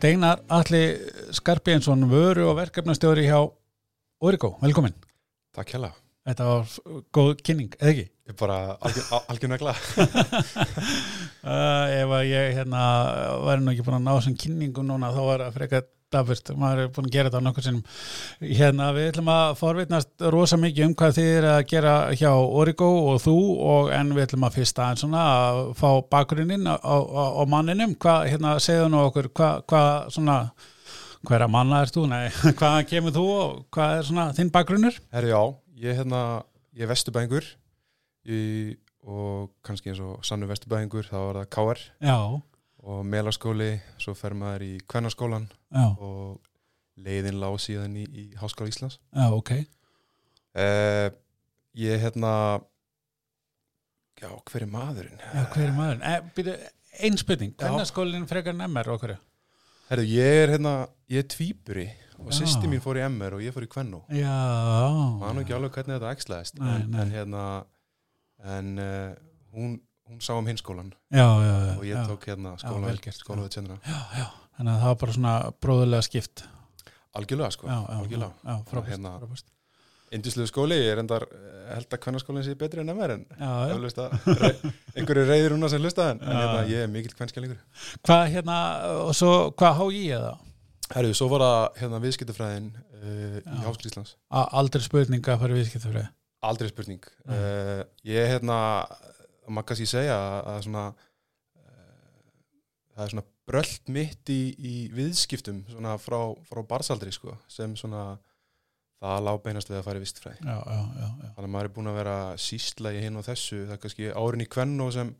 Steinar Alli Skarpjensson, vöru og verkefnastjóri hjá Origo, velkomin. Takk hella. Þetta var góð kynning, eða ekki? Ég er bara algjörnægla. uh, ef ég hérna væri nú ekki búin að ná þessum kynningum núna þá var það frekar dafist, maður er búin að gera þetta á nokkur sinnum. Hérna við ætlum að forvitnast rosa mikið um hvað þið er að gera hjá Origo og þú og en við ætlum að fyrsta en svona að fá bakgrunninn á, á, á manninum, hvað hérna segðu nú okkur, hvað hva, svona hverja manna er þú, nei, hvaðan kemur þú og hvað er svona þinn bakgrunnur? Herri já, ég er hérna, ég er vestubæðingur og kannski eins og sannu vestubæðingur, þá var það K.R. Já. Og melaskóli, svo fer maður í kvennarskólan og leiðin lág síðan í, í Háskóla Íslands. Já, ok. Uh, ég er hérna, já, hver er maðurinn? Já, hver er maðurinn? Eh, byrju, einn spurning, kvennarskólinn frekar nemmar okkur? Herru, ég er hérna, ég er tvýpuri og sýsti mín fór í MR og ég fór í Kvennó Já nú ekki alveg hvernig þetta ægslæðist en, en hérna en uh, hún, hún sá um hinskólan. Já, já, já, og ég tók hérna skóla skóla við tjendina þannig að það var bara svona bróðulega skipt. Algjörlega sko. Algjörlega. frábæst hérna, Indisluðu skóli, ég er endar held að kvennarskólinn sé betri en MR en rey, einhverju reyðir húnna sem hlusta en, en hérna, ég er mikill kvennskjælingur Hvað hérna, og svo, hvað há ég eða? Herru, svo var það hérna viðskiptafræðin uh, í Háskóli Íslands. Aldrei spurning að fara viðskiptafræði? Aldrei spurning. Uh, Ég hérna, maður kannski segja að svona uh, það er svona bröld mitt í, í viðskiptum svona frá, frá barsaldri sko, sem svona það lág beinast við að fara í já, já, já, þannig að maður er búin að vera sísla í hinn og þessu, það er kannski árin í kvenn og sem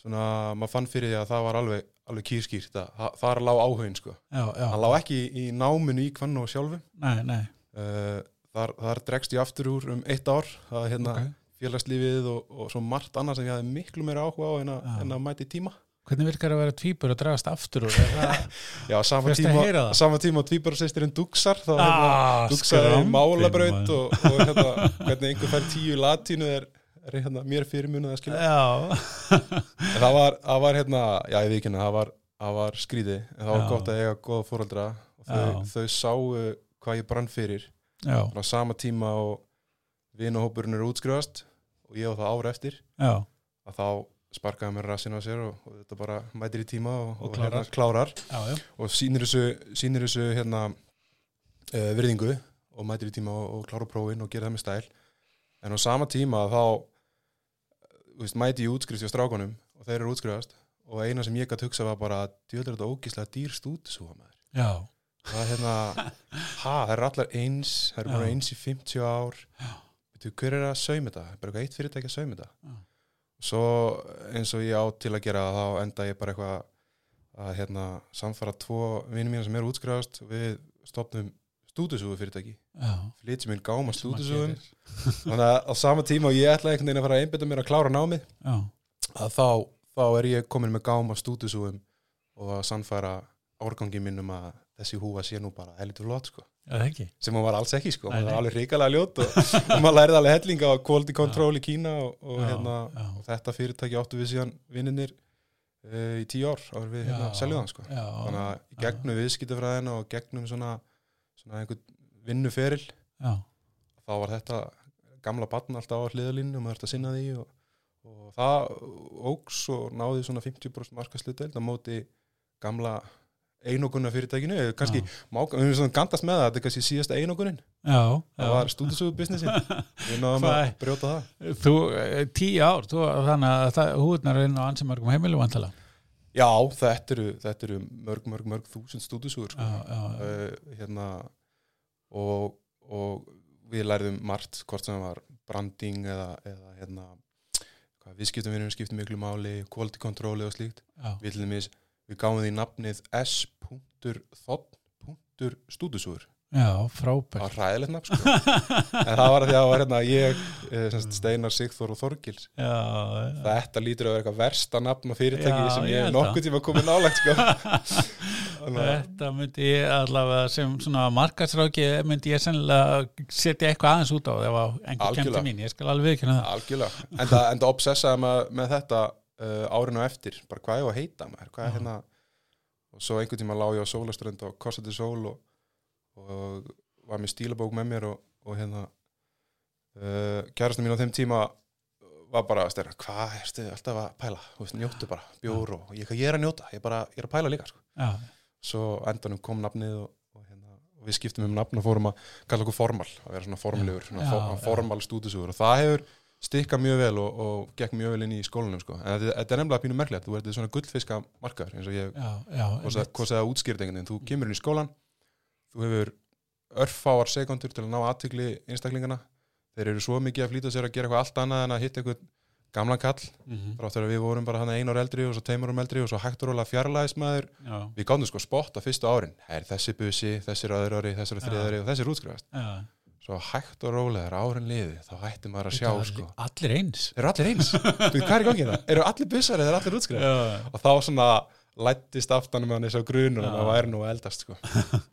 svona, maður fann fyrir því að það var alveg, alveg kýrskýrt það, það er lág áhugin sko. Það lág ekki í náminu í kvenn og sjálfu. Nei, nei. Uh, þar, þar dregst ég aftur úr um eitt ár það er hérna okay. Félagslífið og, og svo margt annað sem ég hafði miklu meira áhuga á en að, en að mæti tíma. Hvernig virkar að vera tvýpur og dragast aftur úr? Já, sama tíma, sama tíma og tvýpur og sýstirinn dugsar þá ah, hérna, dugsar í málabraut og, og hérna, hvernig einhver fær tíu latínu er, er hérna, mér fyrirmunuð að skilja það var, það var hérna, já ég veit ekki það var, var skrýði, en það var já. gott að eiga góða fóröldra og þau, þau sáu hvað ég brann fyrir. Á sama tíma og vinahópurinn eru útskrifast og ég á það ára eftir já. að þá sparkaði mér rassin á sér og, og þetta bara mætir í tíma og, og, klárar, hérna, klárar. Já, já. og sínir þessu, sínir þessu hérna, uh, virðingu og mætir í tíma og klárar prófin og gerir það með stæl. En á sama tíma þá veist, mæti ég útskrift hjá strákonum og þeir eru útskrifast og eina sem ég gæti hugsa var bara að djöður þetta ógíslega dýrst út það er hérna ha, það er allar eins það er bara eins í 50 ár Veitu, hver er að sauma þetta? bara eitthvað eitt fyrirtæki að sauma þetta. Svo eins og ég á til að gera þá enda ég bara eitthvað að hérna, samfara tvo vinnum mína sem eru útskrifast. Við stopnum stúdusúðu fyrirtæki flytjum minn gáma stúdusúðum þannig að á sama tíma og ég ætla einhvern veginn að fara að einbita mér að klára námið Já. að þá, þá er ég komin með gáma stúdusúðum og að samfara árgangi minn um að þessi húfa sé nú bara heldur flott sko sem hún var alls ekki sko, hún var alveg hrikalega ljót og, og maður lærið alveg hellinga á quality control já. í Kína og, og, já, hérna, já. og þetta fyrirtæki áttu við síðan vinninir uh, e, í tíu ár árið við hérna, seljuðan sko. þannig að gegnum viðskiptafræðina og gegnum svona, svona einhvern vinnuferil þá var þetta gamla batn alltaf á hliðalínu og maður þurfti að sinna því og það ógs og náði svona 50% markaslutöld á móti gamla einogunna fyrirtækinu, kannski má, við erum svona gandast með það, þetta er kannski síðasta einogunin já, það já. var stúdisúðu businessin við náðum að brjóta það. Þú, eh, tíu ár, þú, þannig að húðnar er inn á ansimörgum heimilu vantala Já, þetta eru, þetta eru mörg, mörg, mörg þúsund stúdisúður sko. uh, hérna og, og við læriðum margt hvort sem var branding eða, eða hérna viðskiptum við erum skiptið miklu máli quality control eða slíkt. Við til dæmis við gáum því nafnið s.þ.stúdusúður Já, frábært. Það var ræðilegt nafn sko. En það var því að það var hérna ég eh, Steinar Sigþór og Þorgils. Já, Þetta lítur að vera eitthvað versta nafn á fyrirtæki já, sem ég hef nokkuð tíma komið nálagt sko. Þetta myndi ég allavega sem svona markasráki myndi ég sennilega setja eitthvað aðeins út á ef einhver kemti mín, ég skal alveg ekki Algjörlega, en það obsessaði með, með þetta uh, árinu eftir, bara hvað er að heita maður, hvað er hérna? Og svo einhvern tíma lá ég á sólaströnd Costa de Sol og, og var með stílabók með mér og, og hérna uh, kærastan mín á þeim tíma var bara að stærna, hvað erstu alltaf að pæla, veist, njóttu bara, bjór og ég, ég er að njóta, ég er bara, ég er að pæla líka sko. svo endanum kom nafnið og, og, hérna, og við skiptum um nafn og fórum að kalla okkur formal, að vera svona formlegur svona já. formal stúdisugur og það hefur stikkað mjög vel og, og gekk mjög vel inn í skólanum sko. en þetta, er nefnilega pínu merkilegt, þú ert svona gullfiska markar eins og ég já, já einmitt. hvað segða útskýrt einhvern veginn, þú kemur inn í skólan þú hefur örfáar sekundur til að ná aðtikli einstaklingana. Þeir eru svo mikið að flýta sér að gera eitthvað allt annað en að hitta eitthvað gamlan kall Mhm. frá þegar við vorum bara hann einu ár eldri og svo tveimur um eldri og svo hægt og rólega fjarlæðis maður já, við gáðum sko spott á fyrstu árin. Er þessi busi, þessi öðru ári, þessi þriðari og þessi útskrifast. Já. Svo hægt og rólega er árin liði þá hætti maður að sjá var sko. allir eins. Allir eins, Bíddu, hvað er í gangi það? eru allir busar eða eru allir útskrifast já, og þá svona lættist aftanum með hann eins og grunur Já. en það væri nú að eldast sko.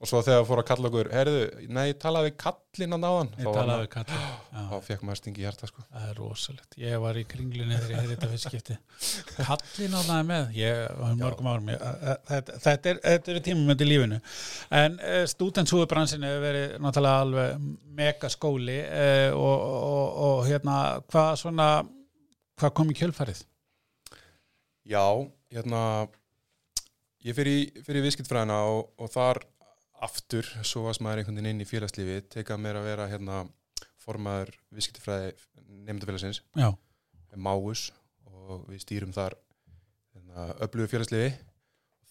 og svo þegar fór að kalla okkur heyrðu, nei, talaði við kallinn að náðan talaði við kallið þá fekk maður stingi í hjarta sko. Það er rosalegt. Ég var í kringlunni þegar ég heyrði þetta fyrst skipti. Kallin á það með, ég var mörgum árum. Þetta, er, eru tímum í lífinu. En uh, stúdentshúðubransin hefur verið náttúrulega alveg mega skóli uh, og, og, og hérna, hvað svona, hvað kom í kjölfarið? já, hérna ég fyrir í, viðskiptfræðina og, og þar aftur svo varst maður einhvern veginn inn í félagslífi tekað mér að vera hérna formaður viðskiptfræði nefndafélagsins Máus og við stýrum þar hérna, öflugu félagsliði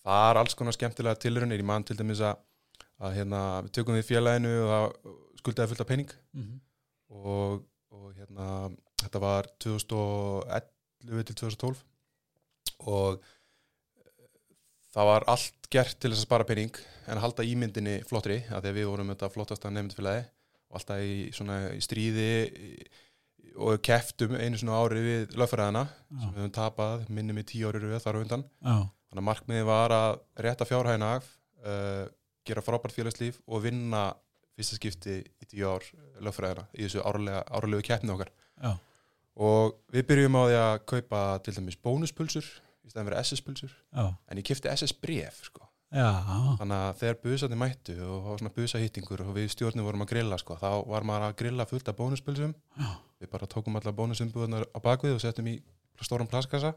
það er alls konar skemmtilega tilrunir í mann til dæmis að, að hérna, við tökum við félaginu og það skuldaði fullt af pening. Mm og, og hérna, þetta var 2011 til 2012 og það var allt gert til þess að spara pening en að halda ímyndinni flottri af því að við vorum þetta flottasta nefndfélagi og alltaf í, svona, í stríði og keftum einu svona ári við lögfæraðina sem við höfum tapað, minnum í tíu ári röð þar á undan. Já, þannig að markmiði var að rétta fjárhæðina af uh, gera frábært félagslíf og vinna fyrsta skipti í tíu ár lögfræðina í þessu árlegu keppni okkar. Já, og við byrjum á því að kaupa til dæmis bónuspulsur í stæðan fyrir SS-pulsur já, en ég kipti SS-bref sko. já, þannig að þegar busandi mættu og það var svona busahýttingur og við stjórnum vorum að grilla sko, þá var maður að grilla fullt af bónuspulsum Já. við bara tókum alla bónusumbúðunar á bakvið og settum í stóran plaskassa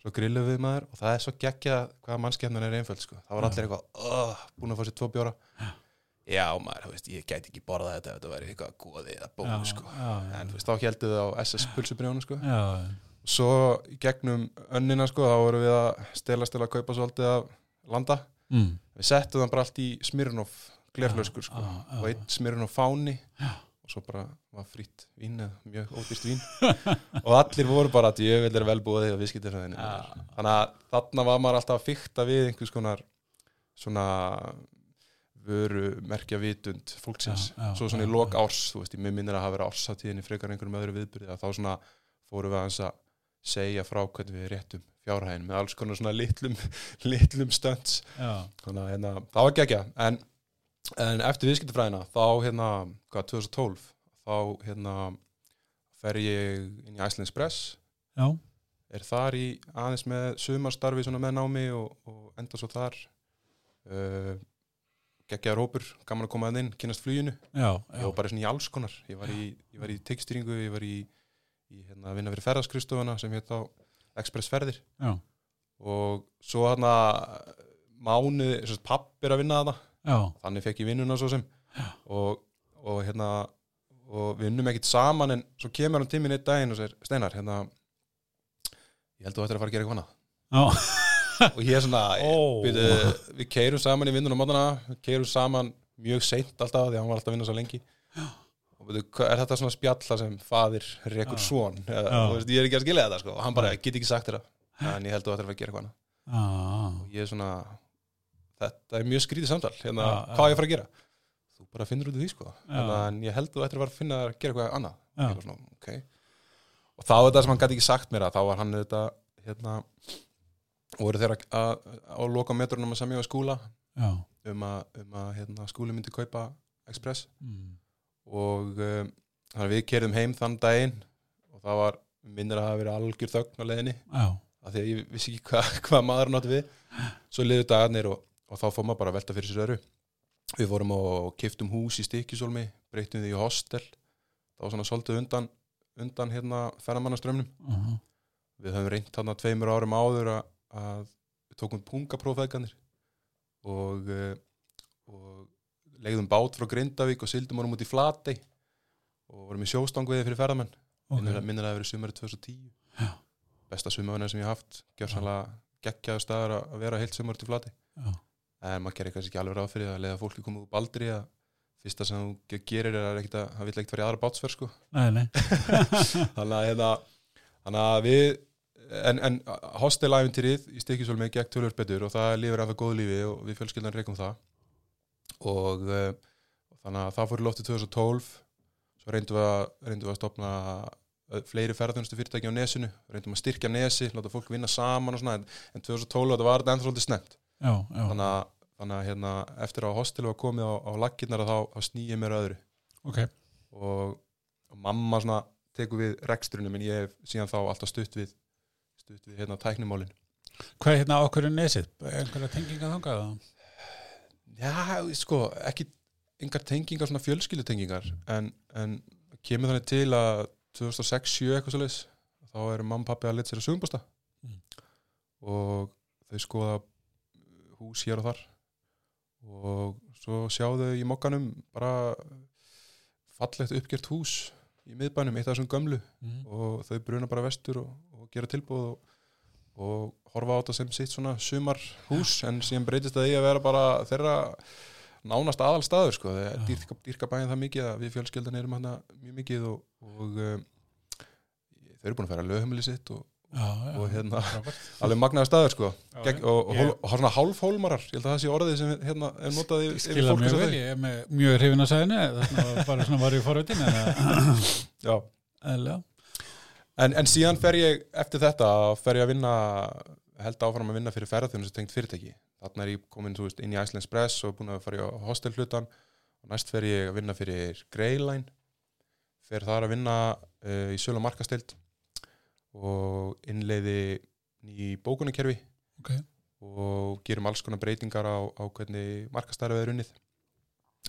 svo grillum við maður og það er svo geggja hvað mannskjarnan er einföld sko. það var Já. allir eitthvað, oh, búin að fá sér tvo bjóra já maður, þú veist, ég gæti ekki borða þetta ef þetta væri eitthvað góði eða bónus sko. já, já, en þá heldur þið á SS-pulsubrjónu sko. já, svo í gegnum önnina sko, þá vorum við að stelast til að kaupa svolítið af landa. Mm. við settum það bara allt í Smirnoff glerflöskur sko, Já, já, og einn Smirnoff fáni. Og svo bara var frýtt vín eða mjög ódýrst vín. Og allir voru bara að ég vil er velbúið og viðskiptir Já. þannig að þarna var maður alltaf að fykta við einhvers konar svona vöru merkja vitund fólksins. Já, já, svo svona já, í lok árs, þú veist, ég minnir að hafa verið ársatíðinni frekar en einhverjum öðru viðbyrði að þá svona fórum við að segja frá hvernig við réttum fjárhæðin með alls konar svona litlum, litlum stönds já, þannig að hérna, það var geggja en, en eftir viðskiptafræðina þá hérna, hvað, 2012 þá hérna fer ég inn í Iceland Express. Já, er þar í aðeins með sumarstarfi svona með námi og, og enda svo þar. Uh, geggjaður hópur, gaman að koma að inn kynast fluginu, já, ég var bara svona í alls konar. Ég var í, í tekstýringu ég var í, í hérna, að vinna fyrir ferðaskristofuna sem heit á Express ferðir já, og svo hérna mánuði, pappir að vinna já, þannig fekk ég vinnuna svo sem. Og, og hérna og við unnum ekkit saman en svo kemur hann tíminn einn daginn og segir Steinar, hérna ég held að þú ættir að fara að gera eitthvað annað. Og ég er svona, Ó. við, við keirum saman í vinnunum við keirum saman mjög seint alltaf því að hann var alltaf að vinna svo lengi er þetta svona spjalla sem faðir rekur Já. svon Já. ég er ekki að skilja þetta sko. Og hann bara, get ekki sagt þetta en ég held að þú ættir að gera eitthvað já, og ég er svona þetta er mjög skrítið samtal. Hérna, Já, já. hvað á ég fara að gera? Þú bara finnur út af því sko. Hérna, Já. en ég held að þú ættir að finna að gera eitthvað annað. Já. Svona, okay. og þá þetta sem hann gæti ekki sagt mér að þá var hann þetta hérna, voru þeirra að, á loka metrunum að semja á skúla já, um að, um hérna, skúli myndi kaupa Express. Mm, og um, þannig að við kerðum heim þann daginn og það var minnir að hafa verið algjör þögn á leiðinni. Já, af því að ég vissi ekki hvað hva maður nátti við. Svo liður dagarnir og, og þá fór maður bara að velta fyrir sér öru við vorum og kiftum hús í Stikisólmi breytum því í hostel. Það var svona svolítið undan, undan hérna ferðamannaströmmnum uh -huh. við höfum reynt þarna tveimur árum áður að, að við tókum pungaprófæðganir og, uh, og legðum bát frá Grindavík og sildum honum út í Flatey og vorum í sjóstangviði fyrir ferðamenn. Ok. minnir, að það verið sumari 2010 Já. besta sumarvinna sem ég haf haft. Gjör sannlega geggjaðu staðar að vera heilt sumar til Flatey. Já. en maður gerir kannski ekki alveg ráð fyrir að leiða fólki koma úr baldri að fyrsta sem þú ge- gerir er að það vill ekkert fara í aðra bátsverð sko. Þannig að, hérna, þannig að við en, en hostelæfintýrið í Stikisólmi gekk tölur betur og það lifir af það góðu lífi og við fjölskyldan reikum það og uh, þannig að það fór í lofti 2012 svo reyndum við að, reyndum við að stopna uh, fleiri ferðarþjónustu fyrirtæki á nesinu reyndum að styrkja nesi, láta fólk vinna saman og svona, en, en 2012 þetta var þetta ennþá svolítið snemt Já, já. þannig að, þannig að hérna, eftir að hostelu var komið á, á laggirnar þá, þá snýið mér öðru Ok. og, og mamma svona tekur við rekstrunum en ég hef síðan þá alltaf stutt við stutt við hérna tæknumálin Hvað er hérna okkur er nesið? Einhverja tenginga þangað? Já, sko, ekki engar tengingar, svona fjölskyldutengingar en, en kemur þannig til að 2006-7 eitthvað svo leis þá eru mamma og pappi að leta sér að sugumbústa Mm. og þau skoða hús hér og þar og svo sjá þau í mokkanum bara fallegt uppgjert hús í miðbænum, eitt af þessum gömlu Mm. og þau bruna bara vestur og, og gera tilbúð og, og horfa á þetta sem sitt svona sumarhús en síðan breytist það í að vera bara þeirra nánast aðal staður sko, það er dýrka, dýrka bæinn það mikið að við fjölskyldan erum hana mjög mikið og, og um, þau eru búin að færa lögheimili sitt og, Já, já. og hérna alveg magnaða staður sko. Já, Gegn, og, og, ég- hól, og svona hálfhólmarar ég held að það sé orðið sem hérna er notað yfir skila mjög vel, ég er með mjög hrifin að sæðinu þannig að bara svona var ég forvitin en að Já. eðlega En, en síðan fer ég, eftir þetta, fer ég að vinna, held áfram að vinna fyrir ferðarþjónustu tengt fyrirtæki. Þarna er ég komin veist, inn í Iceland Express og búin að fara í hostel hlutan og næst fer ég að vinna fyrir Greyline, fer þar að vinna uh, í sölu og markastild og innleiði ný bókunarkerfi Ok. og gerum alls konar breytingar á, á hvernig markastarfið er unnið.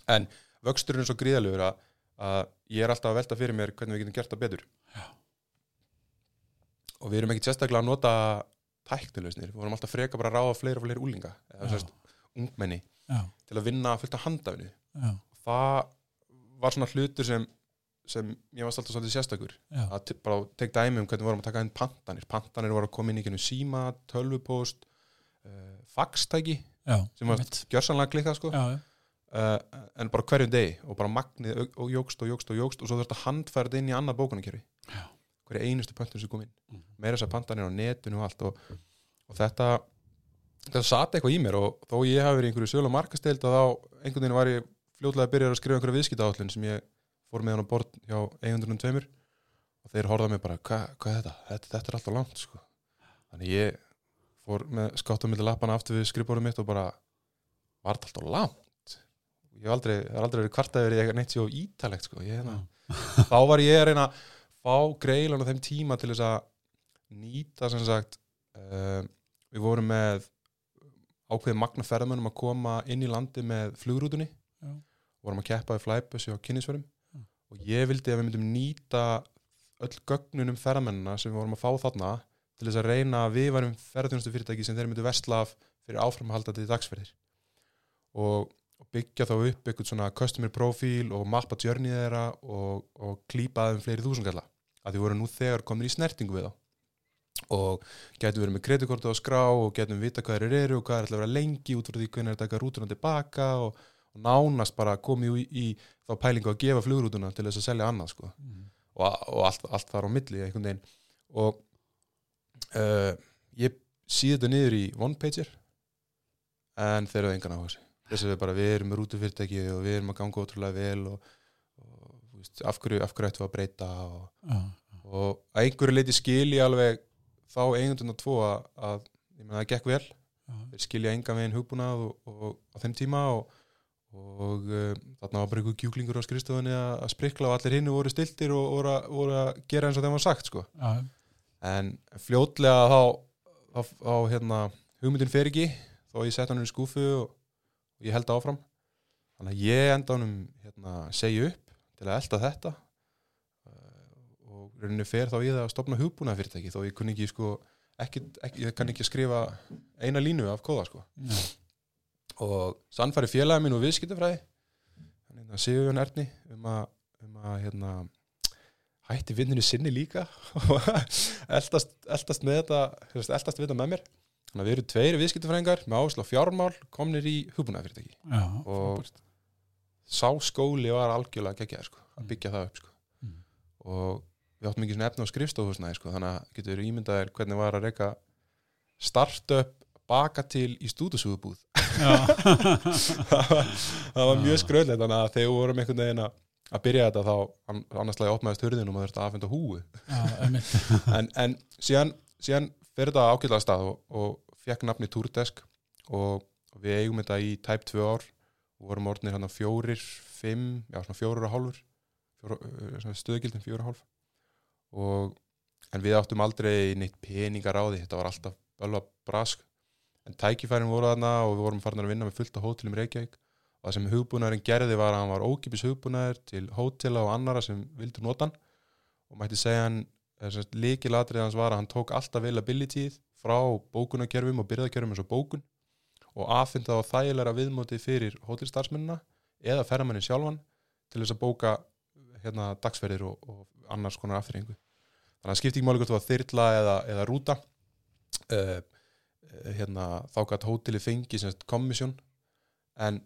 En vöxturinn er svo gríðalegur að, að ég er alltaf að velta fyrir mér hvernig við getum gert það betur og við erum ekkert sérstaklega að nota tæknilausnir, við vorum alltaf freka bara að ráða fleiri og fleiri úlinga, eða sérst ungmenni, Já, til að vinna fullt af handafinu. Já, það var svona hlutur sem sem ég varst alltaf svolítið sérstakur. Já, að bara tek dæmi um hvernig við vorum að taka inn pantanir. Pantanir voru að koma inn í gennum síma tölvupóst, uh, faxtæki já sem var gjörsanlega klikkað sko. Uh, en bara hverjum degi og bara magnið og, og jógst og jógst og jógst og svo þurfti að handfæra þetta inn í annað bókunarkerfi Já. hverju einustu pöntun sem kom inn Mhm. meira þess að pantanir á netinu og allt og, og þetta þetta satt eitthvað í mér og þó ég hafi verið í einhverju sölu og markasteild að þá einhvern veginn var ég fljótlega að byrja að skrifa einhverja viðskiptaállin sem ég fór með hann á bort hjá eigundunum tveimur og þeir horfða mig bara, Hva, hvað er þetta? þetta? Þetta er alltaf langt sko. þannig ég fór með skáttum milli lappana aftur við skrifbórum mitt og bara var þetta alltaf langt ég hef aldrei, aldrei verið kvartað verið eitthvað neitt svo ítalegt sko. ég, hérna, þá var ég að reyna fá greilan á þeim tíma til þess að nýta sem sagt uh, við vorum með ákveðið magna ferðamönnum að koma inn í landi með flugrútunni Já. vorum að keppa við flæbussi og kynnisverðum Já. og ég vildi að við myndum nýta öll gögnunum ferðamennina sem við vorum að fá þarna til þess að reyna að við varum ferðarþjónustu fyrirtæki sem þeir myndu versla af fyrir áframhaldandi dagsferðir og, og byggja þá upp eitthvað svona customer profile og mappa journey þeirra og, og klípa þeim fleiri þúsungalla að því voru nú þegar komin í snertingu við þá. Og getum verið með kreditkortu á skrá og getum vita hvað þeir eru og hvað er alltaf að vera lengi út frá því hvernig er að taka rútuna tilbaka og, og nánast bara komið í, í þá pælingu að gefa flugrútuna til þess að selja annað sko. Mm. og, og allt, allt þar á milli einhvern veginn. Og uh, ég síði þetta niður í one pager en þeir eru engan á þessu. Þess að við bara við erum með rútufyrirtæki og við erum að ganga ótrúlega vel og, veist, af hverju, af hverju ættum við að breyta og, já, og að einhverju leiti skilji alveg þá eigundun og tvo að, að ég meina það gekk vel. Þeir skilja engan veginn hugbúnað og, og, á þeim tíma og, og uh, þarna var bara einhver kjúklingur á skrifstofunni að, sprikla og allir hinnu voru stiltir og voru að, voru að gera eins og þeim var sagt sko. en fljótlega þá þá, þá hérna, hugmyndin fer ekki þó ég sett hann í skúfu og, ég held áfram. Þannig að ég enda hann hérna, segja upp til að elda þetta uh, og rauninni fer þá í það að stopna hugbúna fyrirtæki þó ég kunni ekki sko ekki, ekki, ég kann ekki skrifa eina línu af kóða sko Já. og sannfæri félagi minn og viðskiptafræði hérna, Sigurjón Erni um að, um að hérna, hætti vinninu sinni líka og eldast, eldast með þetta eldast við þetta með mér þannig að við erum tveiri viðskiptafræðingar með áherslu á fjármál komnir í hugbúnaðafyrirtæki Já, Og- frábært. Sá skóli var algjörlega geggjað sko, að Mm. byggja það upp sko. Mm. og við áttum ekki svona efna á skrifstofusnæði sko, þannig að getur ímyndaðir hvernig var að reyka startup baka til í stúdusúðubúð Já. það var mjög skröðlega þannig að þegar við vorum einhvern veginn að að byrja þetta þá an- annars lagi opnaðist hurðin og maður þurfti að Já, einmitt. en, en síðan, síðan fyrir þetta ákveðlega stað og, og fekk nafni Tourdesk og, og við eigum þetta í tæp tvö ár og vorum orðnir hann fjórir, fimm, já svona fjórir og hálfur fjóra, stöðgildin fjórir og hálf. Og en við áttum aldrei neitt peningar á því þetta var alltaf bölva brask. En tækifærin voru þarna og við vorum farin að vinna með fullt á hótelum Reykjavík. Og það sem hugbúnaðurinn gerði var að hann var ókipis hugbúnaður til hótela og annara sem vildu nota hann. Og mætti segja hann líkilatrið hans var að hann tók alltaf availabilityð frá bókunarkerfum og byrðakerfum eins og bókun og aðfinda á þægilega viðmótið fyrir hótelstarfsmennina eða ferðamennin sjálfan til þess að bóka hérna, dagsferðir og, og annars konar afþreyingu. Þannig að skipti ekki máli hvort það var þyrla eða, eða rúta uh, hérna, þá gætt hóteli fengi kommisjón en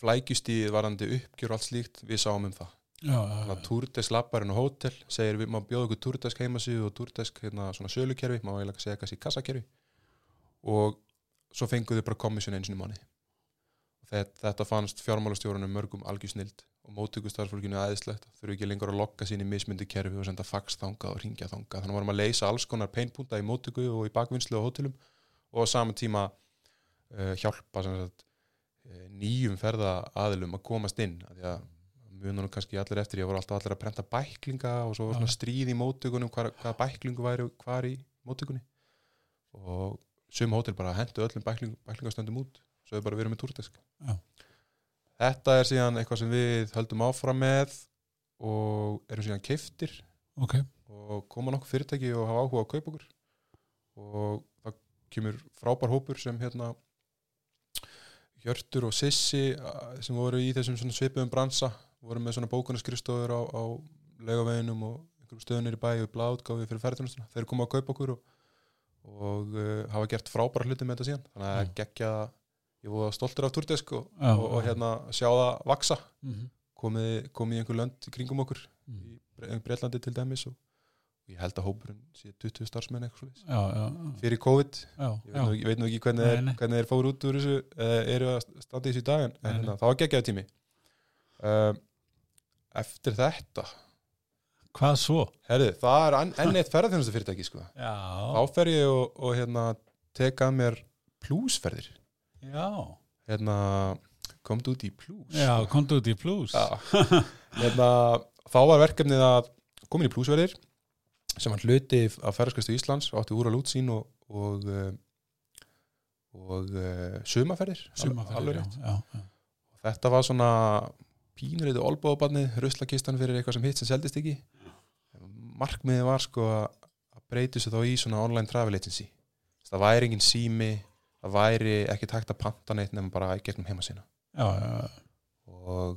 flækjustíð varandi uppgjur og allt slíkt, við sáum um það Já, já, þannig að já. Tourdesk labbarinn og hótel segir við má bjóða ykkur Tourdesk heimasíðu og Tourdesk hérna svona sölukerfi, má eiginlega segja kannski kassakerfi og svo fenguðu bara komissjón eins og mánu þetta, fannst fjármálastjórunum mörgum algjör snild og mótökustarfólkinu aðeinslegt, þurfu ekki lengur að lokka sín í mismundi kerfi og senda fax þangað og ringja þangað, þannig vorum að leysa alls konar peinpunta í mótöku og í bakvinnslu og hótelum og á sama tíma uh, hjálpa sagt, uh, nýjum ferða aðilum að komast inn. Af því að munum kannski allir eftir ég voru alltaf allir að prenta bæklinga og svo var svona stríð í móttökunum hvað, hvað bæklingu væri hvar í móttökunni. Og sum hótel bara hendu öllum bækling, bæklingastöndum út svo þau bara verið með túrdesk Já. þetta er síðan eitthvað sem við höldum áfram með og erum síðan keiftir Ok, og koma nokkuð fyrirtæki og hafa áhuga á að kaupa okkur. Og það kemur frábær hópur sem hérna Hjörtur og Sissi sem voru í þessum svipuðum bransa voru með svona bókunarskrifstofur á, á laugaveginum og einhverjum stöðunir í bæ og bláðgáfi fyrir ferðarþjónustuna þeir koma að kaupa okkur og, og uh, hafa gert frábæra hluti með þetta síðan þannig að Já. geggja ég voru stoltur af Turdesk og, Já, og, og já. hérna sjá það vaksa Mhm. komið, komið í einhver lönd kringum okkur Mhm. í Breitlandi til dæmis og ég held að hópurinn sé 20 starfsmenn eitthvað svoleiðis. já, já, já, fyrir COVID já, ég veit, nú, ekki- hvernig, Nei, þeir, nei. hvernig þeir fóru út úr þessu eða eru að standa í þessu í dag en Nei, hérna, það var geggjaði tími uh, eftir þetta Hvað svo? herði, það er enn, eitt ferðarþjónustu fyrirtæki sko. Já, þá fer ég og, og hérna, teka mér plúsferðir já, hérna, komdu út í plús já, komdu út í plus Já. hérna, þá var verkefnið að komin í plúsverðir sem var hluti af ferðarskristu Íslands og átti úr að lút sín og og, uh, og uh, sumaferðir Sumarferðir, alveg já, já, já. þetta var svona pínuriðu olbóðbarnið, ruslakistan fyrir eitthvað sem hitt sem seldist ekki markmiðið var sko að breyti svo þá í svona online travel agency. Það væri engin sími það væri ekki takt að panta neitt nefnum bara gegnum heima sína. Já, já, og,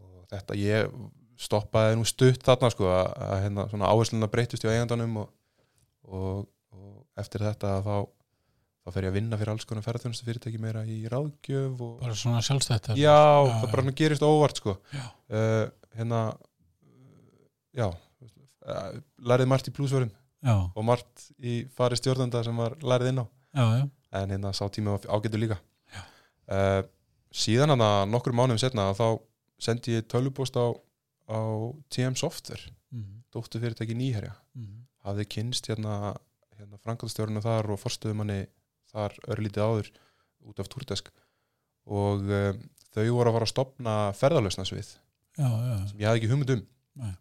og þetta ég stoppaði nú stutt þarna sko að, að hérna svona áhersluna breytist í eigandanum og, og, og eftir þetta þá þá fer ég að vinna fyrir alls konar ferðarþjónustu fyrirtæki meira í ráðgjöf og bara svona sjálfstætt já, Já, það bara gerist óvart sko. Uh, hérna já uh, lærið margt í plúsvörum já, og margt í fari stjórnanda sem var lærið inn á. Já, já, en hérna sá tími var ágættur líka. Uh, síðan hann að nokkur mánuðum setna þá sendi ég tölvupost á, á TM Software Mhm, dóttu fyrirtæki nýherja. Mhm. hafði kynst hérna, hérna frangatastjórinu þar og forstöðumanni þar örlítið áður út af Túrdesk. Og um, þau voru að fara að stopna já, sem ég hafði ekki hugmynd um.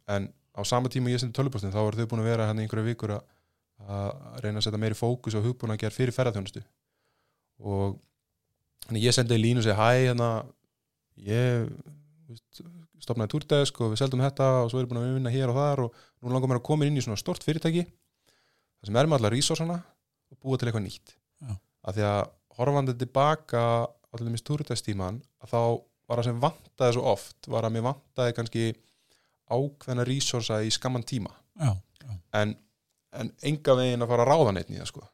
En á sama tíma ég sendi tölvupostin þá voru þau búin að vera hann í einhverja vikur að, að reyna að setja meiri fókus á hugbúna að gera fyrir ferðarþjónustu og þannig ég sendi í línu og segi hæ hérna ég veist, stopnaði túrdesk og við seldum þetta og svo erum við búin að vinna hér og þar og nú langar mér að koma inn í svona stort fyrirtæki það sem er með allar resursana og búa til eitthvað nýtt Já. af því að horfandi tilbaka allir mist túrdegstíman að þá var það sem vantaði svo oft var að mér vantaði kannski ákveðna resursa í skamman tíma. Já, já, en, en enga veginn að fara að ráða neitt það sko.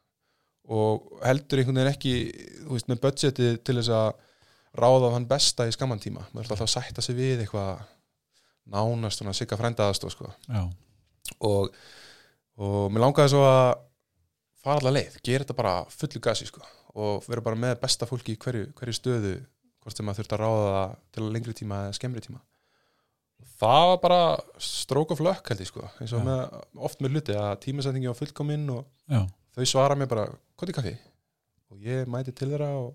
Og heldur einhvern veginn ekki þú veist, með budgetið til þess að ráða þann besta í skamman tíma. Maður er alltaf að sætta sig við eitthvað nánast svona sigga frændaðast sko. og, og mér langaði svo að fara allar leið, gera þetta bara fullu gasi sko. og vera bara með besta fólki í hverju, hverju stöðu hvort sem maður þurft að ráða til lengri tíma eða skemmri tíma það var bara stroke of luck held ég sko. Eins og Já. með, oft með hluti að tímasetningi var fullkominn og já, þau svara mér bara, hvað er kaffi? og ég mæti til þeirra og,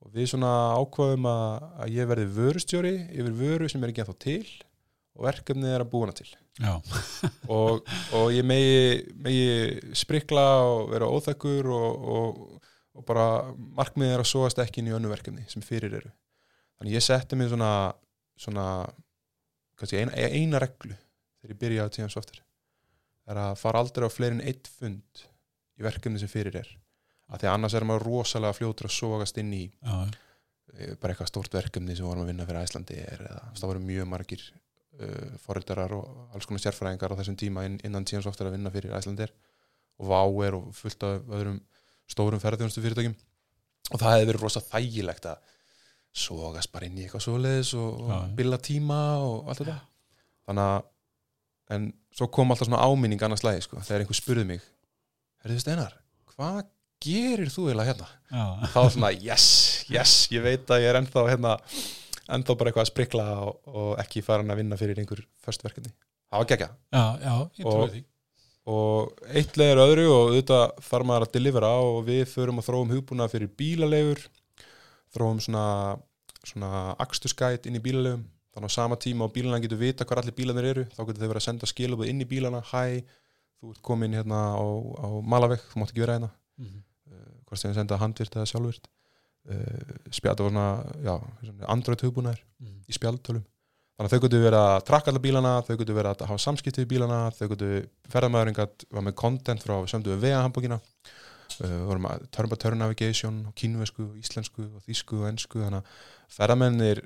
og við svona ákvaðum að, að ég verði vörustjóri yfir vöru sem er ekki ennþá til og verkefnið er að búa hana til. Og, og ég megi, megi sprikla og vera óþekkur og, og, og bara markmiðið er að sóast ekki inn í önnu verkefni sem fyrir eru. Þannig ég setti mig svona, svona kannski eina, eina reglu þegar ég byrja á TM Software er að fara aldrei á fleiri en eitt fund í verkefni sem fyrir er. Af því að annars er maður rosalega fljótur að sógast inn í já, eh, bara eitthvað stórt verkefni sem vorum að vinna fyrir Æslandi er, eða það voru mjög margir uh, foreldarar og alls konar sérfræðingar á þessum tíma inn, innan tíðan software að vinna fyrir Æslandir og Váer og fullt af öðrum stórum ferðjónustu fyrirtækjum og það hefði verið rosa þægilegt að sogast bara inn í eitthvað svoleiðis og, og já. billa tíma og allt þetta þannig að en svo kom alltaf svona áminning annars lagi sko, þegar einhver spurði mig Herðu Steinar, hvað gerir þú eiginlega hérna? já, þá svona yes, yes, ég veit að ég er ennþá hérna, ennþá bara eitthvað að sprikla og, og ekki farin að vinna fyrir einhver först verkefni. Það var gekkja já, já, ég trúi því og eitt leður öðru og auðvitað þarf maður að delivera og við förum að þróum hugbúna fyrir bílalegur þróum svona, svona akstuskæt inn í bílalegum þannig á sama tíma og bílana getur vita hvar allir bílanir eru þá getur þau verið að senda skilabúð inn í bílana. Hæ, þú ert komin hérna á, á Malaveg, þú mátt ekki vera hérna. Mhm. uh, hvort þið senda handvirt eða sjálfvirt. Uh, spjald var svona, android hugbúnaður Mhm. í spjaldtölum. Þannig að þau getur verið að trakka alla bílana þau getur verið að hafa samskipti við bílana þau getur, ferðamæðurinn gat var með content frá sömdu við vega hambúkina uh, vorum að turn by turn navigation og kínvesku, og íslensku og þýsku og ensku þannig að ferðamennir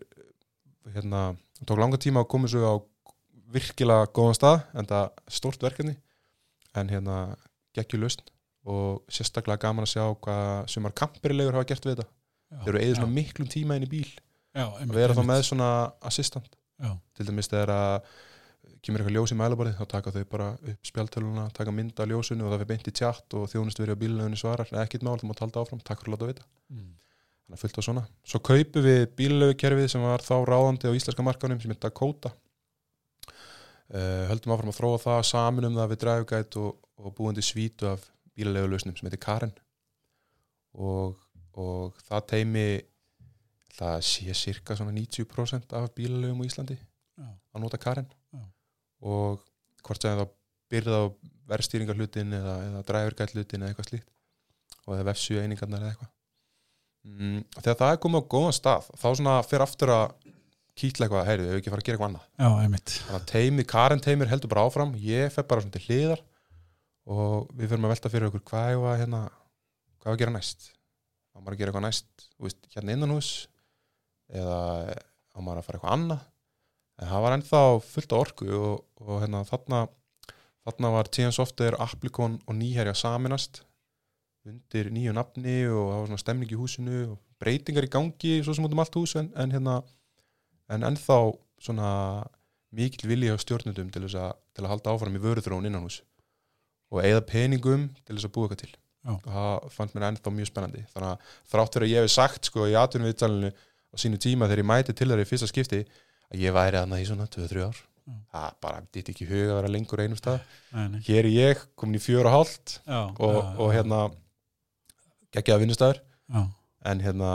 hérna, tók langa tíma að koma svo á virkilega góðan stað en það stórt verkefni en hérna geggjulust og sérstaklega gaman að sjá hvað sumar kamperilegur hafa gert við þetta. Já, þeir eru eða svona miklum tíma inn í bíl. Já, að vera þá með svona assistant. Já, til dæmis þegar að kemur eitthvað ljós í mælaborðið þá taka þau bara upp spjaltöluna taka mynd af ljósinu og það fyrir beint í tjatt og þjónust verið á bílunni svarar, ekkert mál, þú mátt halda áfram, takk fyrir að láta vita. Mhm. þannig að fullt á svona. Svo kaupum við bílulögukerfið sem var þá ráðandi á íslenska markanum sem heit Dakota. Uh, höldum áfram að þróa það saminum það við dræfgæt og, og búandi svítu af bílulögulausnum sem heitir Karen. Og, og það teimi það sé cirka svona 90% af bílulögum á Íslandi að nota Karen. Já. Og hvort sem þá byrða á verðstýringar hlutin eða, eða dræfurgætt hlutin eða eitthvað slíkt og eða vefsju einingarnar eða eitthvað. Mm, þegar það er komið á góðan stað þá svona fyrir aftur að kýtla eitthvað, heyrðu, ef við ekki fara að gera eitthvað annað? Já, einmitt. Þannig að teimi, Karen teimir heldur bara áfram ég fer bara svona til hliðar og við fyrir að velta fyrir okkur hvað er að hérna, hvað er að gera næst? Á maður að gera eitthvað næst þú veist, hérna innan hús eða á maður að fara eitthvað annað en það var ennþá fullt af orku og, og hérna þarna þarna var TN Software, Applikon og Nýherja saminast undir nýju nafni og það var svona stemning í húsinu og breytingar í gangi svo sem út um allt hús en, en hérna en ennþá svona mikil vilja á stjórnundum til, til að halda áfram í vöruþróun innan hús og eigða peningum til þess að búa eitthvað til Já. og það fannst mér ennþá mjög spennandi þannig að þrátt fyrir að ég hef sagt sko í atvinnum viðtalinu á sínu tíma þegar ég mæti til þeirra í fyrsta skipti að ég væri aðna í svona 2-3 ár. Já. það bara ditt ekki huga að vera lengur einum stað. Nei, nei. hér er ég komin í fjör og hálft og, og hérna geggjaða vinnustæður já, en, hérna,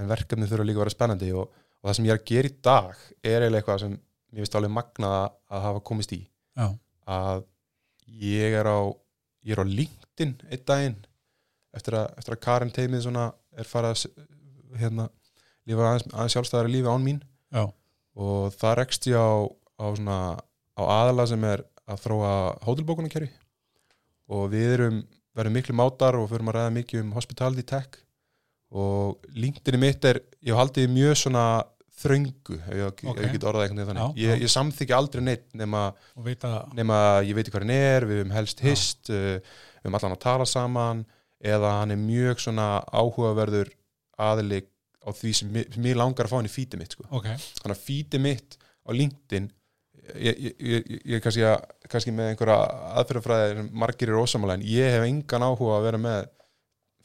en verkefni þurfa líka að vera spennandi og, og það sem ég er að gera í dag er eiginlega eitthvað sem mér finnst alveg magnað að- að hafa komist í. Já, að ég er á ég er á LinkedIn einn daginn eftir að, eftir að Karin teimið svona er farið að hérna, lífa aðeins, aðeins sjálfstæðari lífi án mín. Já, og það rekst ég á, á, svona, á aðala sem er að þróa hótelbókunarkerfi og við erum verðum miklu mátar og förum að ræða mikið um hospitality tech og LinkedIn mitt er, ég því mjög svona þröngu, ef ég, Ok. ef ég get orðað eitthvað þannig. Já, já. ég, ég samþykja aldrei neitt nema, nema ég veit hvað hann er, við höfum helst hist uh, við höfum allan að tala saman eða hann er mjög svona áhugaverður aðili á því sem mér, langar að fá hann í fítið mitt sko ok, þannig að fítið mitt á LinkedIn ég, er kannski, kannski með einhverja aðferðafræði sem margir er ósamalega en ég hef engan áhuga að vera með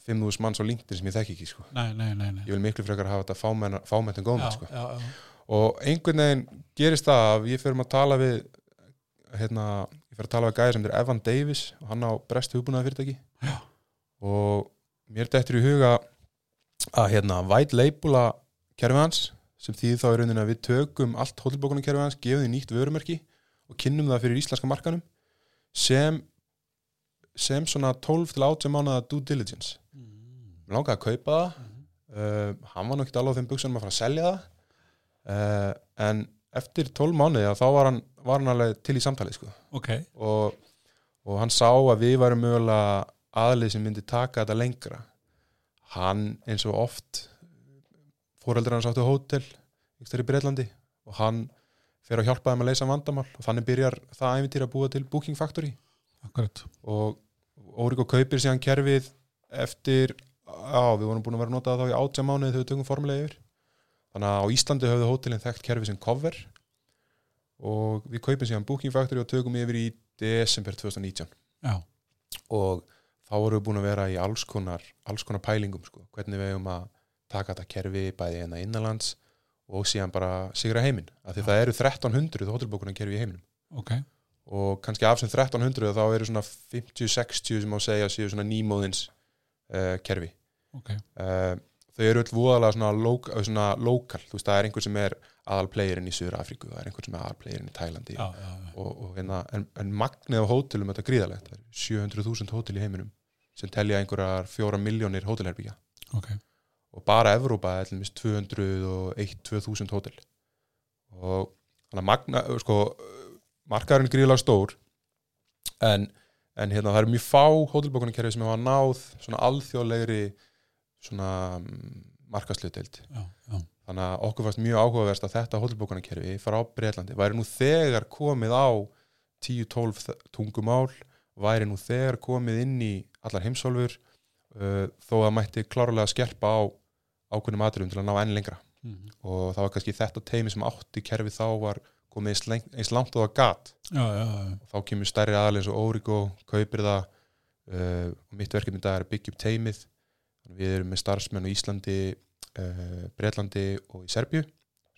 5.000 manns á LinkedIn sem ég þekki ekki sko. nei, nei, nei, nei. ég vil miklu frekar hafa þetta fámenn góðmenn sko. og einhvern veginn gerist það að ég fyrir að tala við hérna, ég fyrir að tala við gæði sem er Evan Davis og hann á brest hugbúnaði fyrirtæki Já. og mér dettur í huga að hérna white labela kerfi hans sem þýðir þá í rauninni að við tökum allt hótelbókunum kerfi hans, gefum því nýtt vörumerki og kynnum það fyrir íslenska markanum sem sem svona 12 til 18 mánuða due diligence Mm. langaði að kaupa það uh, hann var nú ekki alveg á þeim buksunum að fara að selja það uh, en eftir 12 mánuði þá var hann, var hann alveg til í samtalið sko. ok, og, og hann sá að við varum mögulega aðlið sem myndi taka þetta lengra hann eins og oft fóreldur hans áttu hótel ykkur stær í Breitlandi og hann fer að hjálpa þeim að leysa vandamál og þannig byrjar það æfintýr að búa til Booking Factory. Akkurat. Og Óriko kaupir síðan kerfið eftir, á við vorum búin að vera að nota það þá í átjá mánuði þegar við tökum formulega yfir. Þannig að á Íslandi höfðu hótelin þekkt kerfið sem cover og við kaupum síðan Booking Factory og tökum yfir í desember 2019 já, og þá vorum við búin að vera í alls konar, alls konar pælingum sko. hvernig við hefum að taka þetta kerfi bæði hérna innanlands og síðan bara sigra heiminn, af því Já. það eru 1300 hótelbókunar kerfi í heiminum. Ok. Og kannski af sem 1300 þá eru svona 50-60 sem á að segja séu svona nýmóðins uh, kerfi. Ok, uh, þau eru öll voðalega svona, uh, svona lokal, þú veist það er einhver sem er aðalplegirinn í Suður Afríku, það er einhver sem er aðalplegirinn í Tælandi. Já, já, já. og, og hérna, en, en magnið á hótelum þetta er gríðalegt, það er 700.000 hótel í heiminum sem telja einhverjar fjóra miljónir hótelherbyggja ok. Og bara Evrópa er til dæmis 201-2000 hótel. Og þannig að magna, sko, markaðurinn er gríðlega stór en, en hérna það eru mjög fá hótelbókunarkerfi sem hafa náð svona alþjóðlegri svona mm, markaðslutdeild já, já, þannig að okkur fannst mjög áhugaverst að þetta hótelbókunarkerfi frá Breitlandi væri nú þegar komið á 10-12 tungumál væri nú þegar komið inn í allar heimsálfur uh, þó að mætti klárlega skerpa á ákveðnum atriðum til að ná enn lengra Mhm. og það var kannski þetta teimi sem átti kerfi þá var komið eins, langt og það gat já, já, já. og þá kemur stærri aðal eins og Origo kaupir það uh, og mitt verkefni dag er að byggja upp teimið við erum með starfsmenn á Íslandi uh, Breitlandi og í Serbju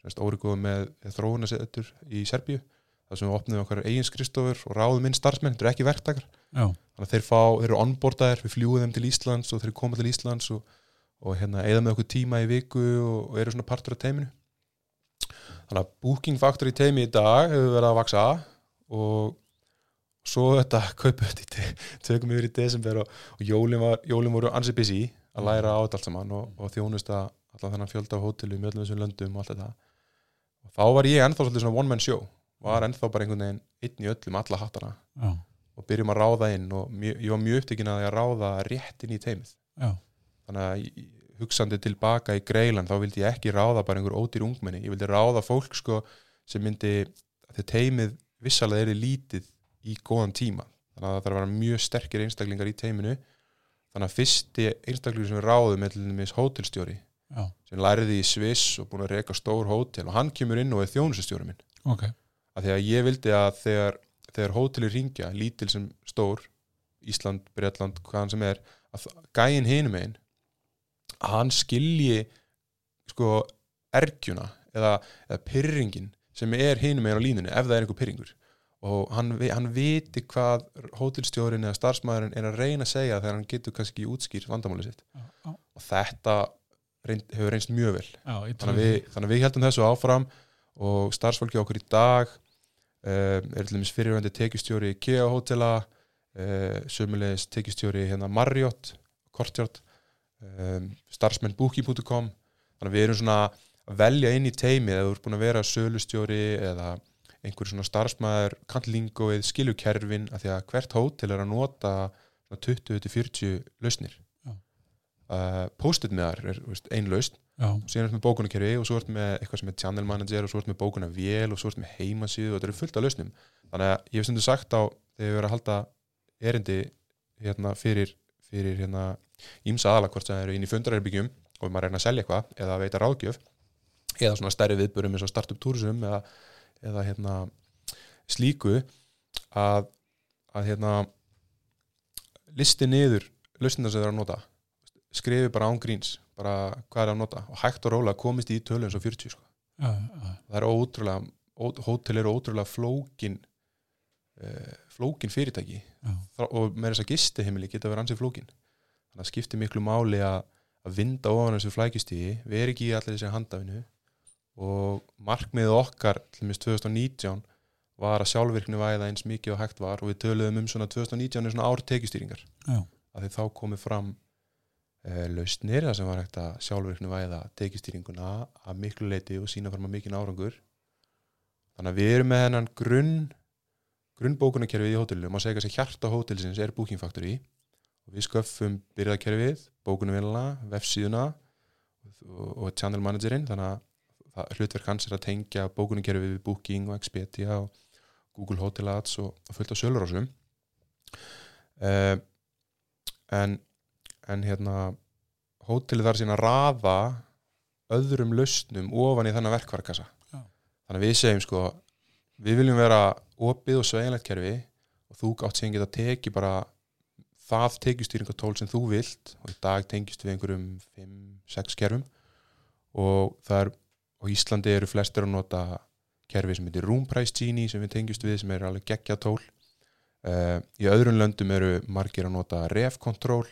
er með þróunasettur í Serbju þar sem við opnum okkar eigin skristofur og ráðum inn starfsmenn, þetta eru ekki verktakar. Já. þannig að þeir, fá, þeir eru onboardaðir, við fljúum þeim til Íslands og þeir koma til Íslands og, og hérna eða með okkur tíma í viku og, og eru svona partur af teiminu. Þannig að Booking Factory teimi í dag hefur verið að vaksa og svo þetta kaupið þetta í tökum yfir í desember og, og jólin, var, jólin voru ansi busy að læra á þetta allt saman og, og þjónust að allan þennan fjölda af hótelum í öllum þessum löndum og allt þetta. Og þá var ég ennþá svolítið svona one man show. Var ennþá bara einhvern veginn einn í öllum alla hattana. Já, og byrjum að ráða inn og mjö, ég var mjög upptekinn að ég ráða rétt inn í teimið já, þannig að hugsandi tilbaka í greilan þá vildi ég ekki ráða bara einhver ódýr ungmenni. Ég vildi ráða fólk sko sem myndi að þetta teimið vissalega er lítið í góðan tíma. Þannig að það þarf að vera mjög sterkir einstaklingar í teiminu þannig að fyrsti einstaklingur sem við ráðum er til dæmis hótelstjóri já, sem læriði í Sviss og búin að reka stór hótel og hann kemur inn og er þjónustjóri minn. Ok. Að því að ég vildi að þegar, þegar hóteli ringja, lítil sem stór Ísland, Breitland, hvaðan sem er að gæinn hinum einn að hann skilji sko ergjuna eða, eða pyrringin sem er hinum einn á línunni ef það er einhver pyrringur og hann, hann viti hvað hótelstjórin eða starfsmæðurinn er að reyna að segja þegar hann getur kannski útskýrt vandamáli sitt. Já, já, og þetta reynd, hefur reynst mjög vel. Já, þannig að, við, þannig að við heldum þessu áfram og starfsfólki okkur í dag um, er til dæmis fyrirvændi tekjustjóri IKEA hótela uh, sömulegis tekistjóri hérna Marriott Kortjátt um, starfsmenn booking.com þannig að við erum svona að velja inn í teimi eða þú ert búin að vera sölustjóri eða einhver svona starfsmæður kantlingoið, skilukerfin að því að hvert hótel er að nota 20-40 lausnir. Uh, post-it með þar er þú veist, ein lausn. Já, síðan er þetta með bókunarkerfi og svo er þetta með eitthvað sem er channel manager og svo er þetta með bókunarvél og svo er þetta með heimasíðu og þetta eru fullt af lausnum. Þannig að ég hef stundu sagt á þegar við erum að halda erindi hérna fyrir, fyrir hérna ímsa aðala hvort sem það eru inn í fundarherbyggjum og maður reyna að selja eitthvað eða að veita ráðgjöf eða svona stærri viðbörum eins og startup tourism eða, eða hérna slíku að, að hérna listi niður lausnina sem þeir eru að nota skrifi bara án gríns bara hvað er að nota? Og hægt og rólega komist í tölu eins og 40 sko. já, já, það er ótrúlega ó, hótel eru ótrúlega flókin uh, flókin fyrirtæki. Og með þess að gistiheimili geta verið ansið flókin. Þannig að skipti miklu máli að, að vinda ofan þessu flækistíði við erum ekki í allir þessi handafinu. Og markmiðið okkar til dæmis 2019 var að sjálfvirkni væða eins mikið og hægt var. Og við töluðum um svona 2019 er svona ár tekjustýringar. Já, að því þá komið fram lausnir það sem var hægt að sjálfvirkni væða tekjustýringuna að miklu leiti og sína fram að mikinn árangur. Þannig að við erum með hennan grunn grunnbókunarkerfið í hótelinu. Má segja að hjarta hótelsins er Booking Factory. Og við sköffum byrjaðkerfið, bókunarvinna, vefsíðuna og, og channel managerinn. Þannig að hlutverk hans er að tengja bókunarkerfið við Booking og Expedia og Google Hotel Ads og, og fullt af sölurásum. Uh, en en hérna hótelið þar síðan að raða öðrum lausnum ofan í þennan verkvarkassa Já. þannig að við segjum sko við viljum vera opið og sveigjanlegt kerfi og þú átt síðan geta tekið bara það tekjustýringatól sem þú vilt og í dag tengist við einhverjum 5-6 kerfum og það er á Íslandi eru flestir að nota kerfi sem heitir Room Price Genie sem við tengjust við sem er alveg geggja tól uh, í öðrum löndum eru margir að nota Ref Control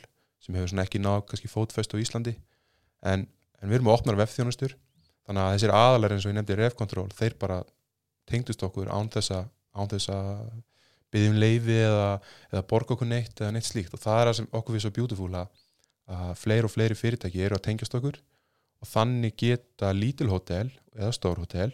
sem hefur svona ekki náð kannski fótfest á Íslandi. En, en við erum að opna vefþjónustur þannig að þessir aðalar eins og ég nefndi Ref Control þeir bara tengdust okkur án þess að, án þess að byggjum leifi eða, eða borga okkur neitt eða neitt slíkt. Og það er það sem okkur við svo beautiful að, fleiri og fleiri fyrirtæki eru að tengjast okkur. Og þannig geta lítil hótel eða stór hótel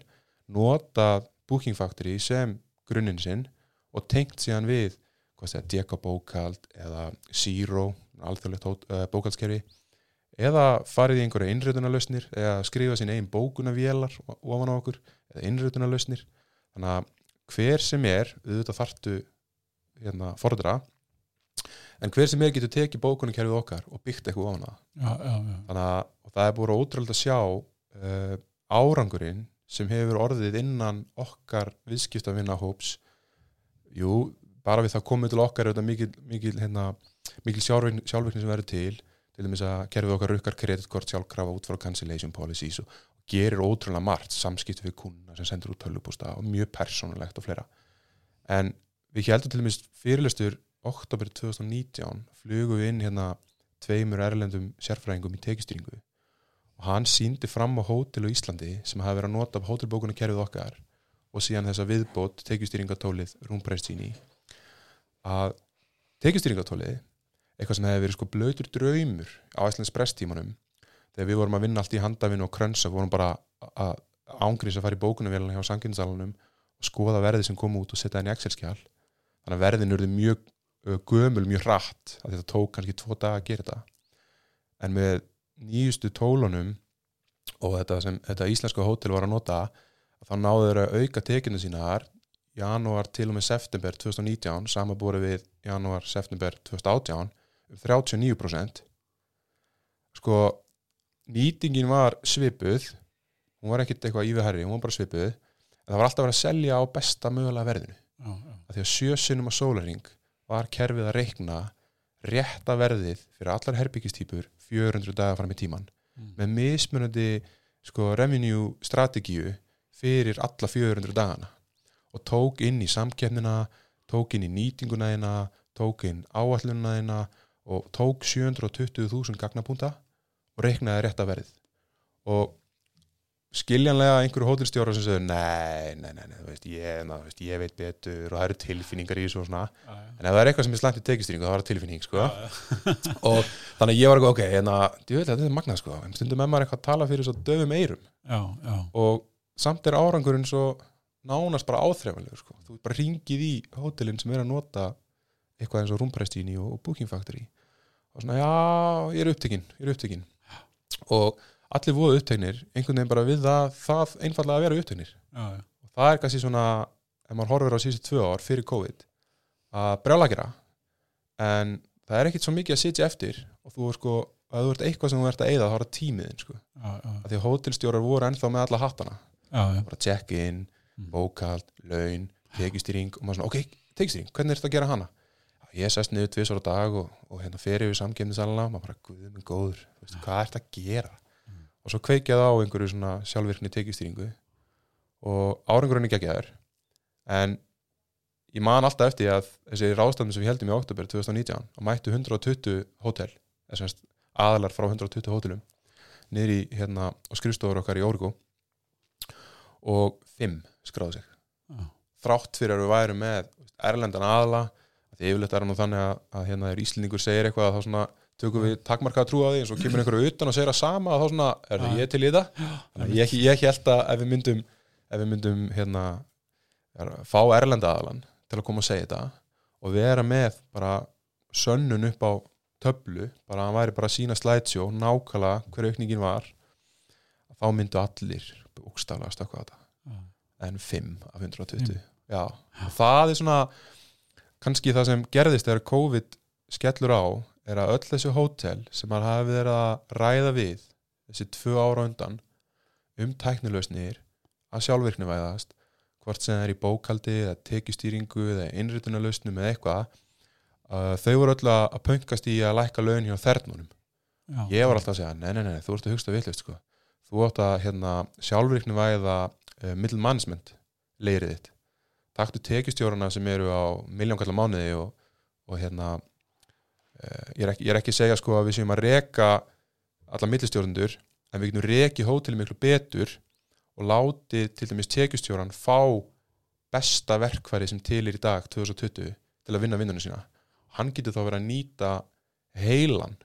nota Booking Factory sem grunninn sinn og tengt síðan við hvað segja, Deka bókald eða Zero, alþjóðlegt uh, bókaldskerfi eða farið í einhverja innröðunarlausnir eða skrifa sín einn bókunavélar ofan á okkur eða innröðunarlausnir þannig að hver sem er auðvitað þartu hérna, fordra en hver sem er getur tekið bókunarkerfið okkar og byggt eitthvað ofan á þannig að og það er búin ótrúlega að sjá uh, árangurinn sem hefur orðið innan okkar viðskiptavinna hóps jú, bara við það komið til okkar er þetta mikil, mikil, hérna, mikil sjálfvirkni sem verður til til dæmis að kerfið okkar rukkar kreditkort sjálfkrafa út frá cancellation policies og gerir ótrúlega margt samskipt við kuna sem sendur út tölvupústa og mjög persónulegt og fleira. En við heldum til dæmis fyrirlestur oktober 2019 flugum við inn hérna tveimur erlendum sérfræðingum í tekistýringu og hann síndi fram á hótel á Íslandi sem hafi verið að nota hótelbókunum kerfið okkar og síðan þessa viðbót tekistýringatólið rúmprestíni að tekistýringatólið eitthvað sem hefði verið sko blöytur draumur á Íslands prestímanum þegar við vorum að vinna allt í handafinu og krönsa við vorum bara að ángrís að fara í bókunavélina hjá sanginsalunum og skoða verðið sem kom út og setja henni í Excel-skjál þannig að verðin urði mjög gömul, mjög hratt að þetta tók kannski tvo daga að gera þetta. En með nýjustu tólunum og þetta sem þetta íslenska hótel var að nota þá náðu þeir að auka tekinu sínar janúar til og með september 2019 samanbúrið við janúar, september 2018 um 39% sko nýtingin var svipuð hún var ekkit eitthvað íviherri, hún var bara svipuð en það var alltaf verið að selja á besta mögulega verðinu já, já. að því að sjösunum á sólaring var kerfið að reikna rétta verðið fyrir allar herbyggistýpur 400 daga fram í tíman Mm. með mismunandi sko, revenue strategíu fyrir alla 400 dagana og tók inn í samkeppnina tók inn í nýtinguna þeina tók inn áallununa þeina og tók 720.000 gagnapúnta og reiknaði rétta verðið og skiljanlega einhverju hótelstjóra sem segir nei, nei, nei, nei veist, ég, na, veist, ég veit betur og það eru tilfinningar í þessu og svona Já, já. en ef það er eitthvað sem er slæmt í tekistýringu þá er það tilfinning sko. Já, já. og þannig að ég var eitthvað, ok, hérna, ég veit þetta er magnað sko, en stundum með maður eitthvað að tala fyrir svo döfum eyrum já, já, og samt er árangurinn svo nánast bara áþreifanlegur sko. þú bara ringið í hótelin sem er að nota eitthvað eins og Rúmprestíni og, Booking Factory. Og svona, já, ég er upptekinn ég er upptekinn og allir voru uppteknir, einhvern veginn bara við það, það einfallega að vera uppteknir. Já, já. og það er kannski svona ef maður horfir á síðustu tvö ár fyrir COVID að brjála gera. En það er ekkit svo mikið að sitja eftir og þú er sko, að þú ert eitthvað sem þú ert að eyða þá er það tímiðin sko, já, að því að hótelstjórar voru ennþá með alla hattana. Bara check-in, Mm. bókald, laun tekistýring og maður svona, ok, tekistýring hvernig er þetta að gera hana? Ég sest niður tvisar á dag og, og hérna fer yfir samkemnisalana maður bara, guð minn góður þú veist, hvað er þetta að gera? Mm. og svo kveikja það á einhverju svona sjálfvirkni tekistýringu og árangurinn er geggjaður en ég man alltaf eftir að þessi ráðstafni sem við heldum í oktober 2019 og mættu 120 hótel aðalar frá 120 hótelum niður í hérna og skrifstofur okkar í Órgó og 5 skráðu sig Já. þrátt fyrir að við værum með erlendan aðla því yfirleitt er nú þannig að, að hérna er Íslendingur segir eitthvað þá svona tökum við takmarkað trú á því en svo kemur einhverju utan og segir það sama og þá svona er það Já. ég til í það? Að ég, ég held að ef við myndum ef við myndum hérna er, fá erlenda aðalan til að koma að segja þetta og vera með bara sönnun upp á töflu bara að hann væri bara að sína slætsjó nákvæmlega hver aukningin var þá myndu allir Já. en 5 af 120 já, og það er svona kannski það sem gerðist þegar COVID skellur á er að öll þessi hótel sem maður hafi verið að ræða við þessi tvö ára undan um tæknilausnir að sjálfvirkni væðast hvort sem það er í bókaldi eða tekjustýringu eða innritunarlausnum eða eitthvað uh, þau voru öll að pöngast í að lækka laun hjá þernunum Já. ég var alltaf að segja, nei, nei, nei, þú ert að hugsta villust sko. þú átt að hérna, sjálfvirkni væða uh, middle management leirið þitt taktu tekjustjórana sem eru á miljónkallar mánuði og, og hérna uh, ég, er ekki, ég er ekki að segja sko að við séum að reka alla millistjórnundur en við getum rekið hóteli miklu betur og láti til dæmis tekjustjóran fá besta verkfæri sem til er í dag 2020 til að vinna vinnunum sína hann getur þá verið að nýta heilan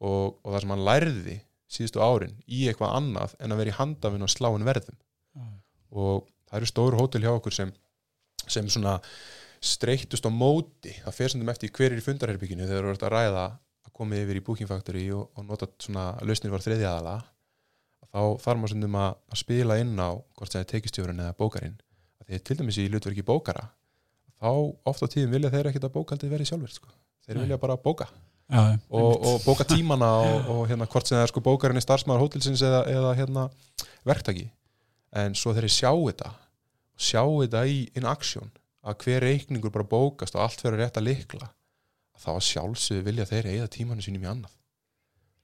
og, og það sem hann lærði síðustu árin í eitthvað annað en að vera í handafinn og sláin verðum Já. og það eru stóru hótel hjá okkur sem, sem svona streyttust á móti það fer sem eftir hver er í fundarherbygginu þegar þú ert að ræða að koma yfir í Booking Factory og, og nota svona lausnir var þriðja aðala þá þarf maður sem að, að spila inn á hvort það er tekistjórun eða bókarinn því til dæmis í hlutverki bókara þá oft á tíðum vilja þeir ekkert að bókaldið verið sjálfur sko. þeir Nei. vilja bara bóka Já, og, og bóka tímana og, og hérna hvort sem það er sko bókarinn í starfsmæður hótelsins eða, eða hérna verktaki en svo þeir sjá þetta sjá þetta í in action að hver reikningur bara bókast og allt verður rétt að likla þá að sjálfsögðu vilja þeir eigða tímanu sínum í annað.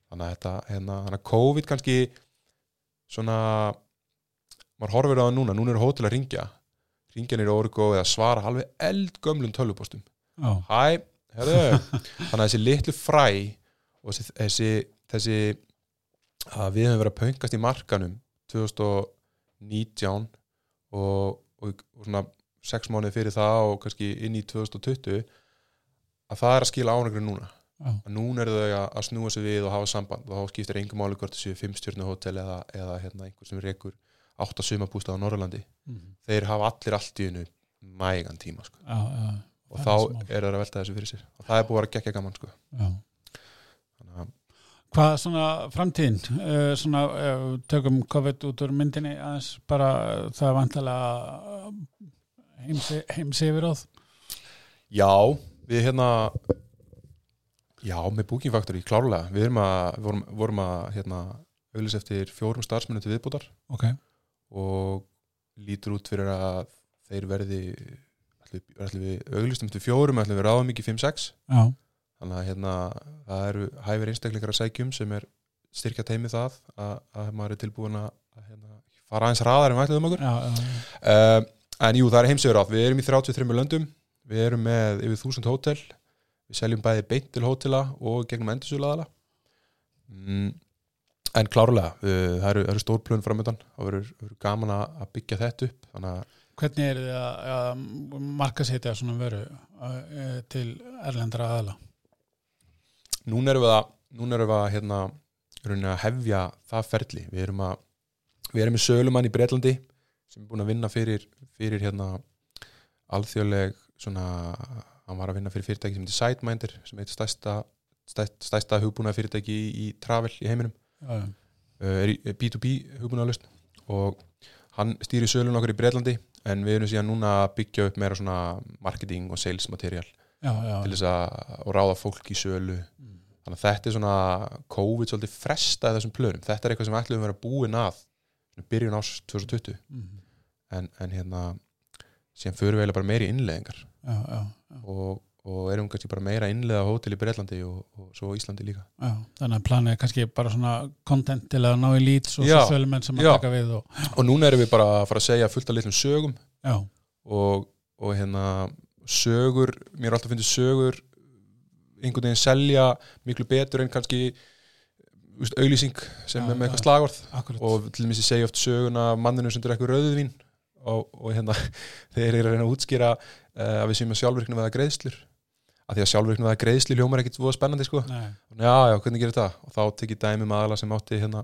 Þannig að þetta hérna, að COVID kannski svona maður horfir á það núna, núna eru hótel að ringja ringja nýra orgu eða svara alveg eldgömlum tölvupostum já, Hæ, herðu. Þannig að þessi litlu fræ og þessi, þessi, þessi að við höfum verið að pöngast í markanum 2019 og, og, og svona sex mánuði fyrir það og kannski inn í 2020 að það er að skila ánægrið núna. Að núna eru þau að, að snúa sig við og hafa samband og þá skiptir engum máli hvort þessu fimmstjörnu hótel eða, eða hérna, einhver sem rekur átta sumabústað á Norrlandi Mhm. þeir hafa allir allt í hennu mægan tíma sko. já, já, og þá er það að velta þessu fyrir sér. Og það er búið að vera geggja gaman sko. Hvað svona framtíðin, uh, svona uh, tökum COVID út úr myndinni aðeins bara uh, það er vantilega heimsi, heimsi yfir áð. já, við hérna já, með Booking Factory klárlega, við erum að vorum, vorum að hérna auðlis eftir fjórum starfsmennu til viðbútar Ok, og lítur út fyrir að þeir verði ætlum við auðlistum til fjórum ætlum við ráðum ekki 5-6 já, þannig að hérna það eru hæfir einstaklingar að sækjum sem er styrkja teimi það að, að maður er tilbúin að, hérna, fara aðeins raðar en við ætlum okkur. Já, já, uh, en jú, það er heimsögur átt. Við erum í 33 löndum. Við erum með yfir 1000 hótel. Við seljum bæði beint til hótela og gegnum endursulaðala mm, en klárlega, uh, það eru, eru stórplön framöndan og verður verður gaman að byggja þetta upp. Þannig að Hvernig er þið að, að markasetja svona veru uh, til erlendra aðala? Núna erum við að, erum við að hérna, rauninni að hefja það ferli. Við erum að, við erum með sölumann í Breitlandi sem er búin að vinna fyrir, fyrir hérna alþjóðleg svona, hann var að vinna fyrir fyrirtæki sem heitir Sideminder sem heitir stærsta, stærsta, stærsta hugbúna fyrirtæki í, í travel í heiminum. Uh, er er B2B hugbúna lust og hann stýri sölun okkur í Breitlandi en við erum síðan núna að byggja upp meira svona marketing og sales material já, já. til þess að ráða fólk í sölu Mm. þannig að þetta er svona COVID svolítið frestaði þessum plönum þetta er eitthvað sem ætlum að vera búin að byrjun ás 2020 Mhm. en, en hérna síðan fyrir eiginlega bara meiri innleðingar og, og erum kannski bara meira innleða hótel í Breitlandi og, og svo Íslandi líka já. Þannig að planið er kannski bara svona content til að ná í lít og svo sölumenn sem að taka við og, og núna erum við bara að fara að segja fullt af litlum sögum og, og hérna sögur, mér er alltaf fyndið sögur einhvern veginn selja miklu betur en kannski úst, auglýsing sem Já, er með eitthvað akkurat. Og til dæmis ég segja oft söguna manninu sem drekkur rauðvín og, og hérna þeir eru að reyna að útskýra uh, að við séum að sjálfvirkna veða greiðslur. Að því að sjálfvirkna veða greiðslu hljómar ekkit voða spennandi sko. Nei, já já hvernig gerir það? Og þá tekið dæmi maðala sem átti hérna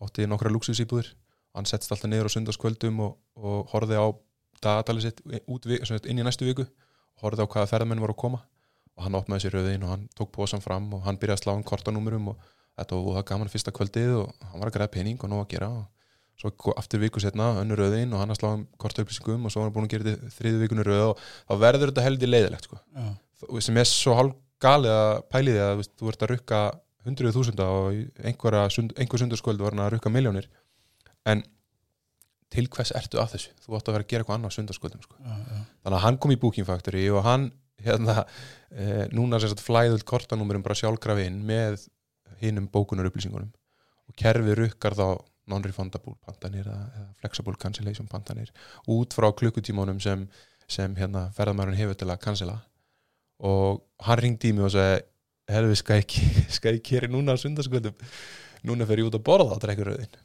átti nokkra luxusýbúðir hann settst alltaf niður á sundarskvöldum og, og horfði á dagatalið sitt út, vi- sem sagt, inn í næstu viku og horfði á hvaða ferðamenn voru að koma. Og hann opnaði sér rauðin og hann tók pósan fram og hann byrjaði að slá um kortanúmurum og þetta var voða gaman fyrsta kvöldið og hann var að græða pening og nóg að gera. Og svo aftur viku setna önnur rauðin og hann að slá um kortaupplýsingum og svo var hann búin að gera þetta þriðu vikunni rauð og þá verður þetta heldur leiðilegt sko. Og sem er svo hálf galið að pæli því að veist, þú ert að rukka hundruðu þúsunda og einhver sundarskvöld var hann að rukka miljónir en til hvers ertu að þessu? Þú átt að vera að gera eitthvað annað sundarskvöldum sko. já, já, þannig að hann kom í Booking Factory og hann hérna, e, núna sem sagt flæðult kortanúmerum bara sjálfgrafi inn með hinum bókunar upplýsingunum og kerfið rukkar þá non-refundable pantanir eða, flexible cancellation pantanir út frá klukkutímanum sem, sem hérna ferðamærun hefur til að cancella og hann ringdi í mig og segi helvi skal ég, keri núna sundarskvöldum núna fer ég út að borða á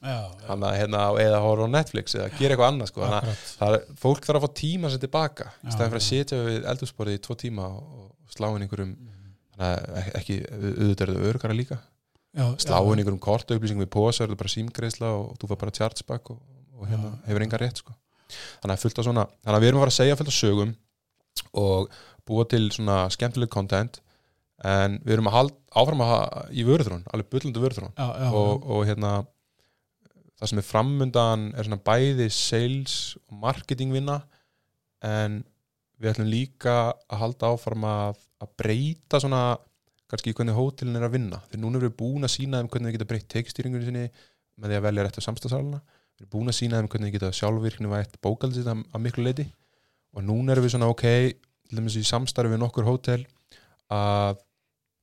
já, hann að hérna eða horfa á Netflix eða gera eitthvað annað sko. þannig að fólk þarf að fá tíma sér tilbaka. Í staðin fyrir að setja við eldursporið í tvo tíma og, og slá inn einhverjum þannig að ek- ekki, auðvitað er það örgara líka. Já, slá inn einhverjum kortaupplýsingum við posa, er það bara símgreisla og, þú fær bara chargeback og, og hérna Já. hefur enga rétt sko. þannig að svona þannig að við erum að fara að segja fullt af sögum og búa til svona skemmtileg content en við erum að hald, áfram að í vörðrún, alveg bullandi vörðrún og, og hérna það sem er framundan er svona bæði sales og marketing vinna en við ætlum líka að halda áfram að, að breyta svona kannski í hvernig hótelin er að vinna. Þegar núna erum við búin að sína þeim hvernig þið geta breytt tekstýringunni sinni með því að velja réttu samstagsalina við erum búin að sína þeim hvernig þið geta sjálfvirkni vært bókaldið þetta að miklu leiti og núna erum við svona ok til dæmis í samstarfi við nokkur hótel að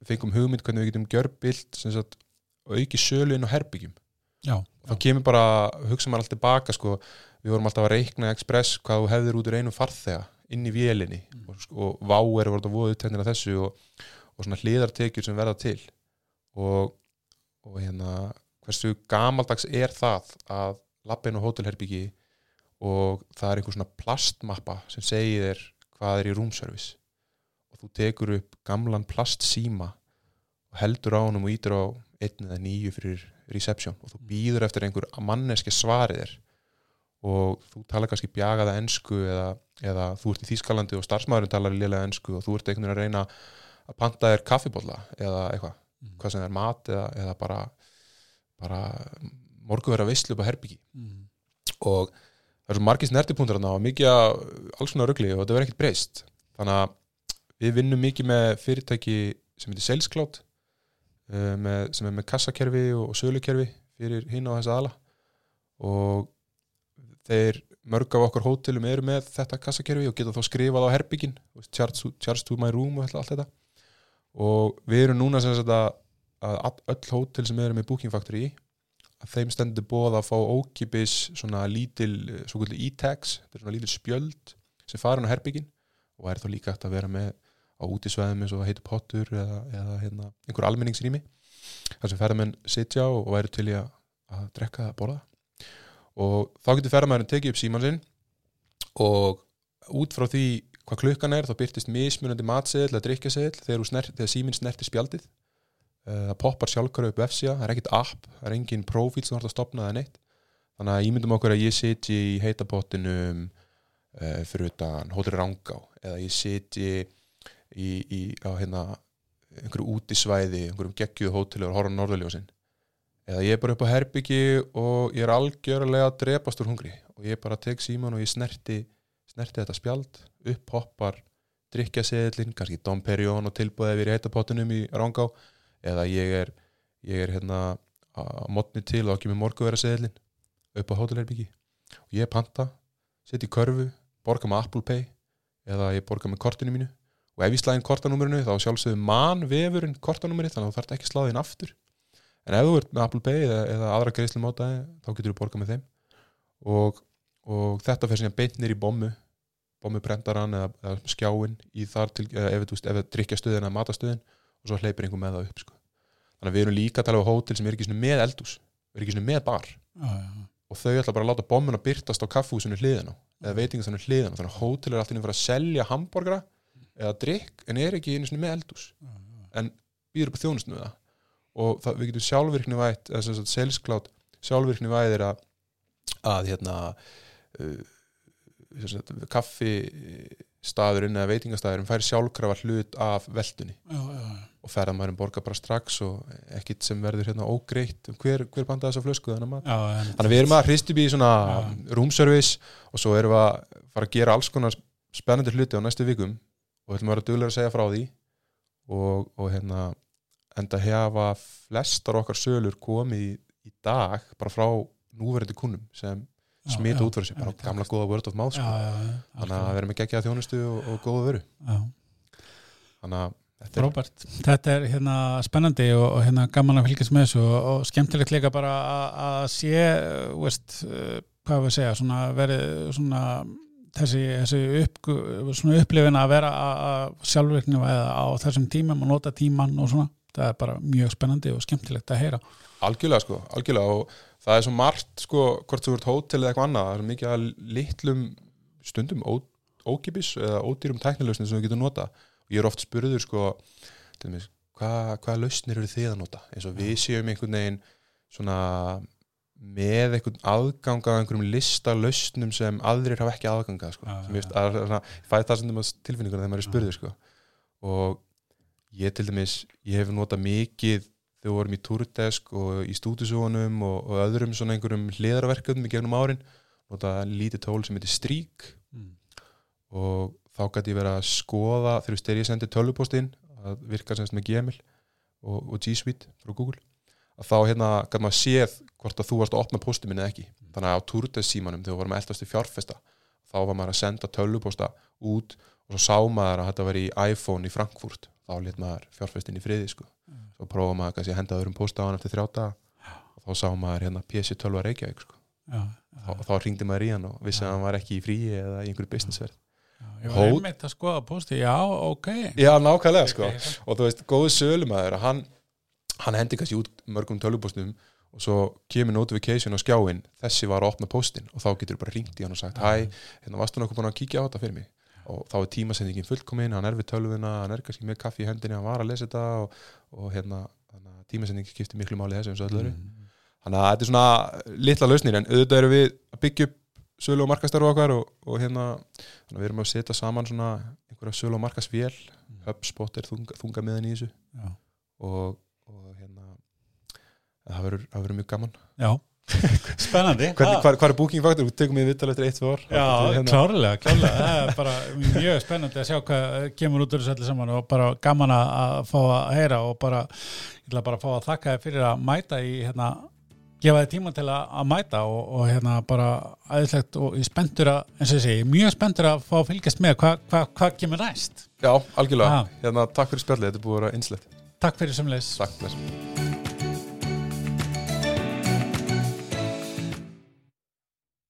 fengum hugmynd hvernig við getum gjörbilt auki sölu inn á herbyggjum já, þá kemur bara, hugsa maður alltaf baka sko, við vorum alltaf að reikna Express hvað þú hefðir út úr einu farþega inn í vélinni. Mm. og, og vá er voruð að voða uppteknir af þessu og, og svona hliðartekjur sem verða til. Og, og hérna hversu gamaldags er það að lappa inn á hótelherbyggi og það er einhver svona plastmappa sem segir þér hvað er í roomservice og þú tekur upp gamlan plastsíma og heldur á honum og ítur á einn eða nýju fyrir reception og þú býður eftir einhver manneski svarið þér og þú talar kannski bjagaða ensku eða, eða þú ert í Þýskalandi og starfsmæðurinn talar lélega ensku og þú ert einhvern veginn að reyna að panta þér kaffibólla eða eitthvað, Mhm. hvað sem er mat eða, eða bara, bara morgu vera veislu upp á herbyggi Mhm. og það er svo margir snertipunktur þarna og mikið alls konar rugli og þetta verður ekkert breyst þannig að við vinnum mikið með fyrirtæki sem heitir Salescloud uh, með, sem er með kassakerfi og, sölukerfi fyrir hinn á þessa aðla og þeir mörg af okkur hótelum eru með þetta kassakerfi og geta þá skrifað á herbyggin charge, to- my room og allt þetta. Og við erum núna sem sagt að, öll hótel sem eru með Booking Factory að þeim stendur bóð að fá ókipis svona lítil, eh, e-tags þetta er svona lítil spjöld sem fara inn á herbyggin og er þá líka hægt að vera með á útisvæðum eins og heitur pottur eða, eða hérna, einhver almenningsrými þar sem ferðamenn sitja og, væri til í að, að drekka að borða. Og þá getur ferðamæðurinn tekið upp síman sinn og út frá því hvað klukkan er þá byrtist mismunandi matseðil að drikja seðil þegar, snert, þegar síminn snertir spjaldið. Eh, það poppar sjálfkværa upp vefsíða, það er ekkit app það er engin profíl sem þú ert að stopna það neitt. Þannig að ímyndum okkur að ég sitji í heitapottinum uh, fyrir utan hóttir Rangá eða ég sitji í, í á hérna einhverju útisvæði, einhverjum geggjuð hóteli og horfa norðaljósin eða ég er bara upp á herbyggi og ég er algjörlega að drepast úr hungri og ég bara tek síman og ég snerti snerti þetta spjald, upp hoppar drikja seðlinn, kannski Dom Perignon og tilbúðið við í heitapottinum í Rangá eða ég er, ég er hérna að mótni til og ekki með morgu vera seðlinn upp á hótelherbyggi og ég panta, setja í körfu borga með Apple Pay eða ég borga með kortinu mínu og ef ég slæðin kortanúmerinu þá sjálfsögðu mann vefurinn kortanúmeri þannig að þú þarf ekki sláðin aftur. En ef þú ert með Apple Pay eða, eða aðra greiðslu mótaði þá getur þú borga með þeim. Og, og þetta fyrir sem beintnir í bommu. Bommubrendaran eða, eða skjáin í þar til, eða ef þú drikja stöðin eða matastöðin og svo hleypir einhver með það upp sko. þannig að við erum líka að tala um hótel sem er ekki með eldús, er ekki með bar. Já, já. og þau ætla bara að láta bommuna byrtast á kaffúsinu hliðin á eða veitingasanu hliðin á, þannig að hótel er alltaf inn að selja hambúrgra eða drikk en er ekki einu með eldús en býður upp á þjónustinu það. Og það, við getum sjálfvirkni vætt eða selsklátt sjálfvirkni væðir að, að hérna uh, kaffi staðurinn eða veitingastæðurinn fær sjálfkrafa hlut af veldunni Já, já, já. og ferðamærin borgar bara strax og ekkit sem verður hérna ógreitt. Hver, hver bandaði þessa flösku þannig að Já, en, þannig að við erum að hristi bí svona Já. roomservice og svo erum við að fara að gera alls konar spennandi hluti á næstu vikum og ætlum að vera duglega að segja frá því og, og hérna enda hefa flestar okkar sölur komið í, í dag bara frá núverandi kunnum sem smita já, út fyrir sig, bara gamla góða word of mouth sko. já, já, þannig að við erum ekki ekki að þjónustu og, og góða vöru já. þannig að þetta er Robert, þetta er hérna spennandi og, og hérna gaman að fylgjast með þessu og, og skemmtilegt líka bara að- sé, uh, veist, uh, hvað við segja, svona verið svona þessi, þessi upp, upplifin að vera að- að sjálfvirkni á þessum tímum og nota tíman og svona, það er bara mjög spennandi og skemmtilegt að heyra. algjörlega sko, algjörlega og það er svo margt sko, hvort þú ert hótel eða eitthvað annað það er mikið að litlum stundum ó, ókipis eða ódýrum tæknilausnir sem þú getur nota og ég er oft spurður sko hvaða lausnir eru þið að nota eins og við séum einhvern veginn svona með einhvern aðgang af einhverjum lista lausnum sem aðrir hafa ekki aðgangað sko. Já, ég veist, að, að, að, fæði það sem tilfinninguna þegar maður er spurður sko. og ég til dæmis ég hef notað mikið þegar við vorum í túrdesk og í stúdisónum og, og öðrum svona einhverjum hliðarverkefnum í gegnum árin notað lítið tól sem heitir Strík Mm. og þá gæti ég verið að skoða þegar ég sendi tölvupostinn að virka semst með Gmail og, og G Suite frá Google að þá hérna gæti maður séð hvort að þú varst að opna postin minn eða ekki. Þannig að á túrdesk símanum þegar við vorum að eldast í fjárfesta þá var maður að senda tölvuposta út og svo sá maður að þetta veri í iPhone í Frankfurt. Þá let maður fjárfestin í friði sko. svo prófa maður kannski að henda öðrum posta á hann eftir þrjáta og þá sá maður hérna PC12 Reykjavík sko. Já, þá, þá ringdi maður í hann og vissi að hann var ekki í fríi eða í einhverju businessverð. Ég var einmitt að skoða posti, já, ok. Já, nákvæmlega sko. Ok. og þú veist, góðu sölumæður hann, hann hendi kannski út mörgum tölvupostum og svo kemur notification á skjáin þessi var að opna postin og þá getur þú bara ringt í hann og sagt hæ, hérna varstu nokkuð búin að kíkja á þetta fyrir mig? Og þá er tímasendingin fullkomin, hann er við tölvuna hann er kannski með kaffi í hendinni, hann var að lesa þetta og, og hérna, tímasendingin skiptir miklu máli þessu eins og öllu öðru. Mm. þannig að þetta er svona litla lausnir en auðvitað erum við að byggja upp sölu og markastarfu okkar og, og hérna við erum að setja saman svona einhverja sölu og markasvél HubSpot er þunga, þunga meðan í þessu. Já, og, og hérna það verður, mjög gaman já. spennandi. Hvar er booking faktor? Þú tekum við vittal eftir eitt, ár Já, Hérna- klárlega, klárlega það er bara mjög spennandi að sjá hvað kemur út úr þessu allir saman og bara gaman að fá að heyra og bara, ég ætla bara að fá að þakka þér fyrir að mæta í hérna, gefa þér tíma til að, að mæta og, og hérna bara aðeinslegt og ég spenntur að, eins og ég segi, mjög spenntur að fá að fylgjast með hvað hva, hva kemur næst. Já, algjörlega Ah. hérna, Takk fyrir spjallið, þetta er búið að vera einslegt Takk fyrir sem leys. Takk fyrir.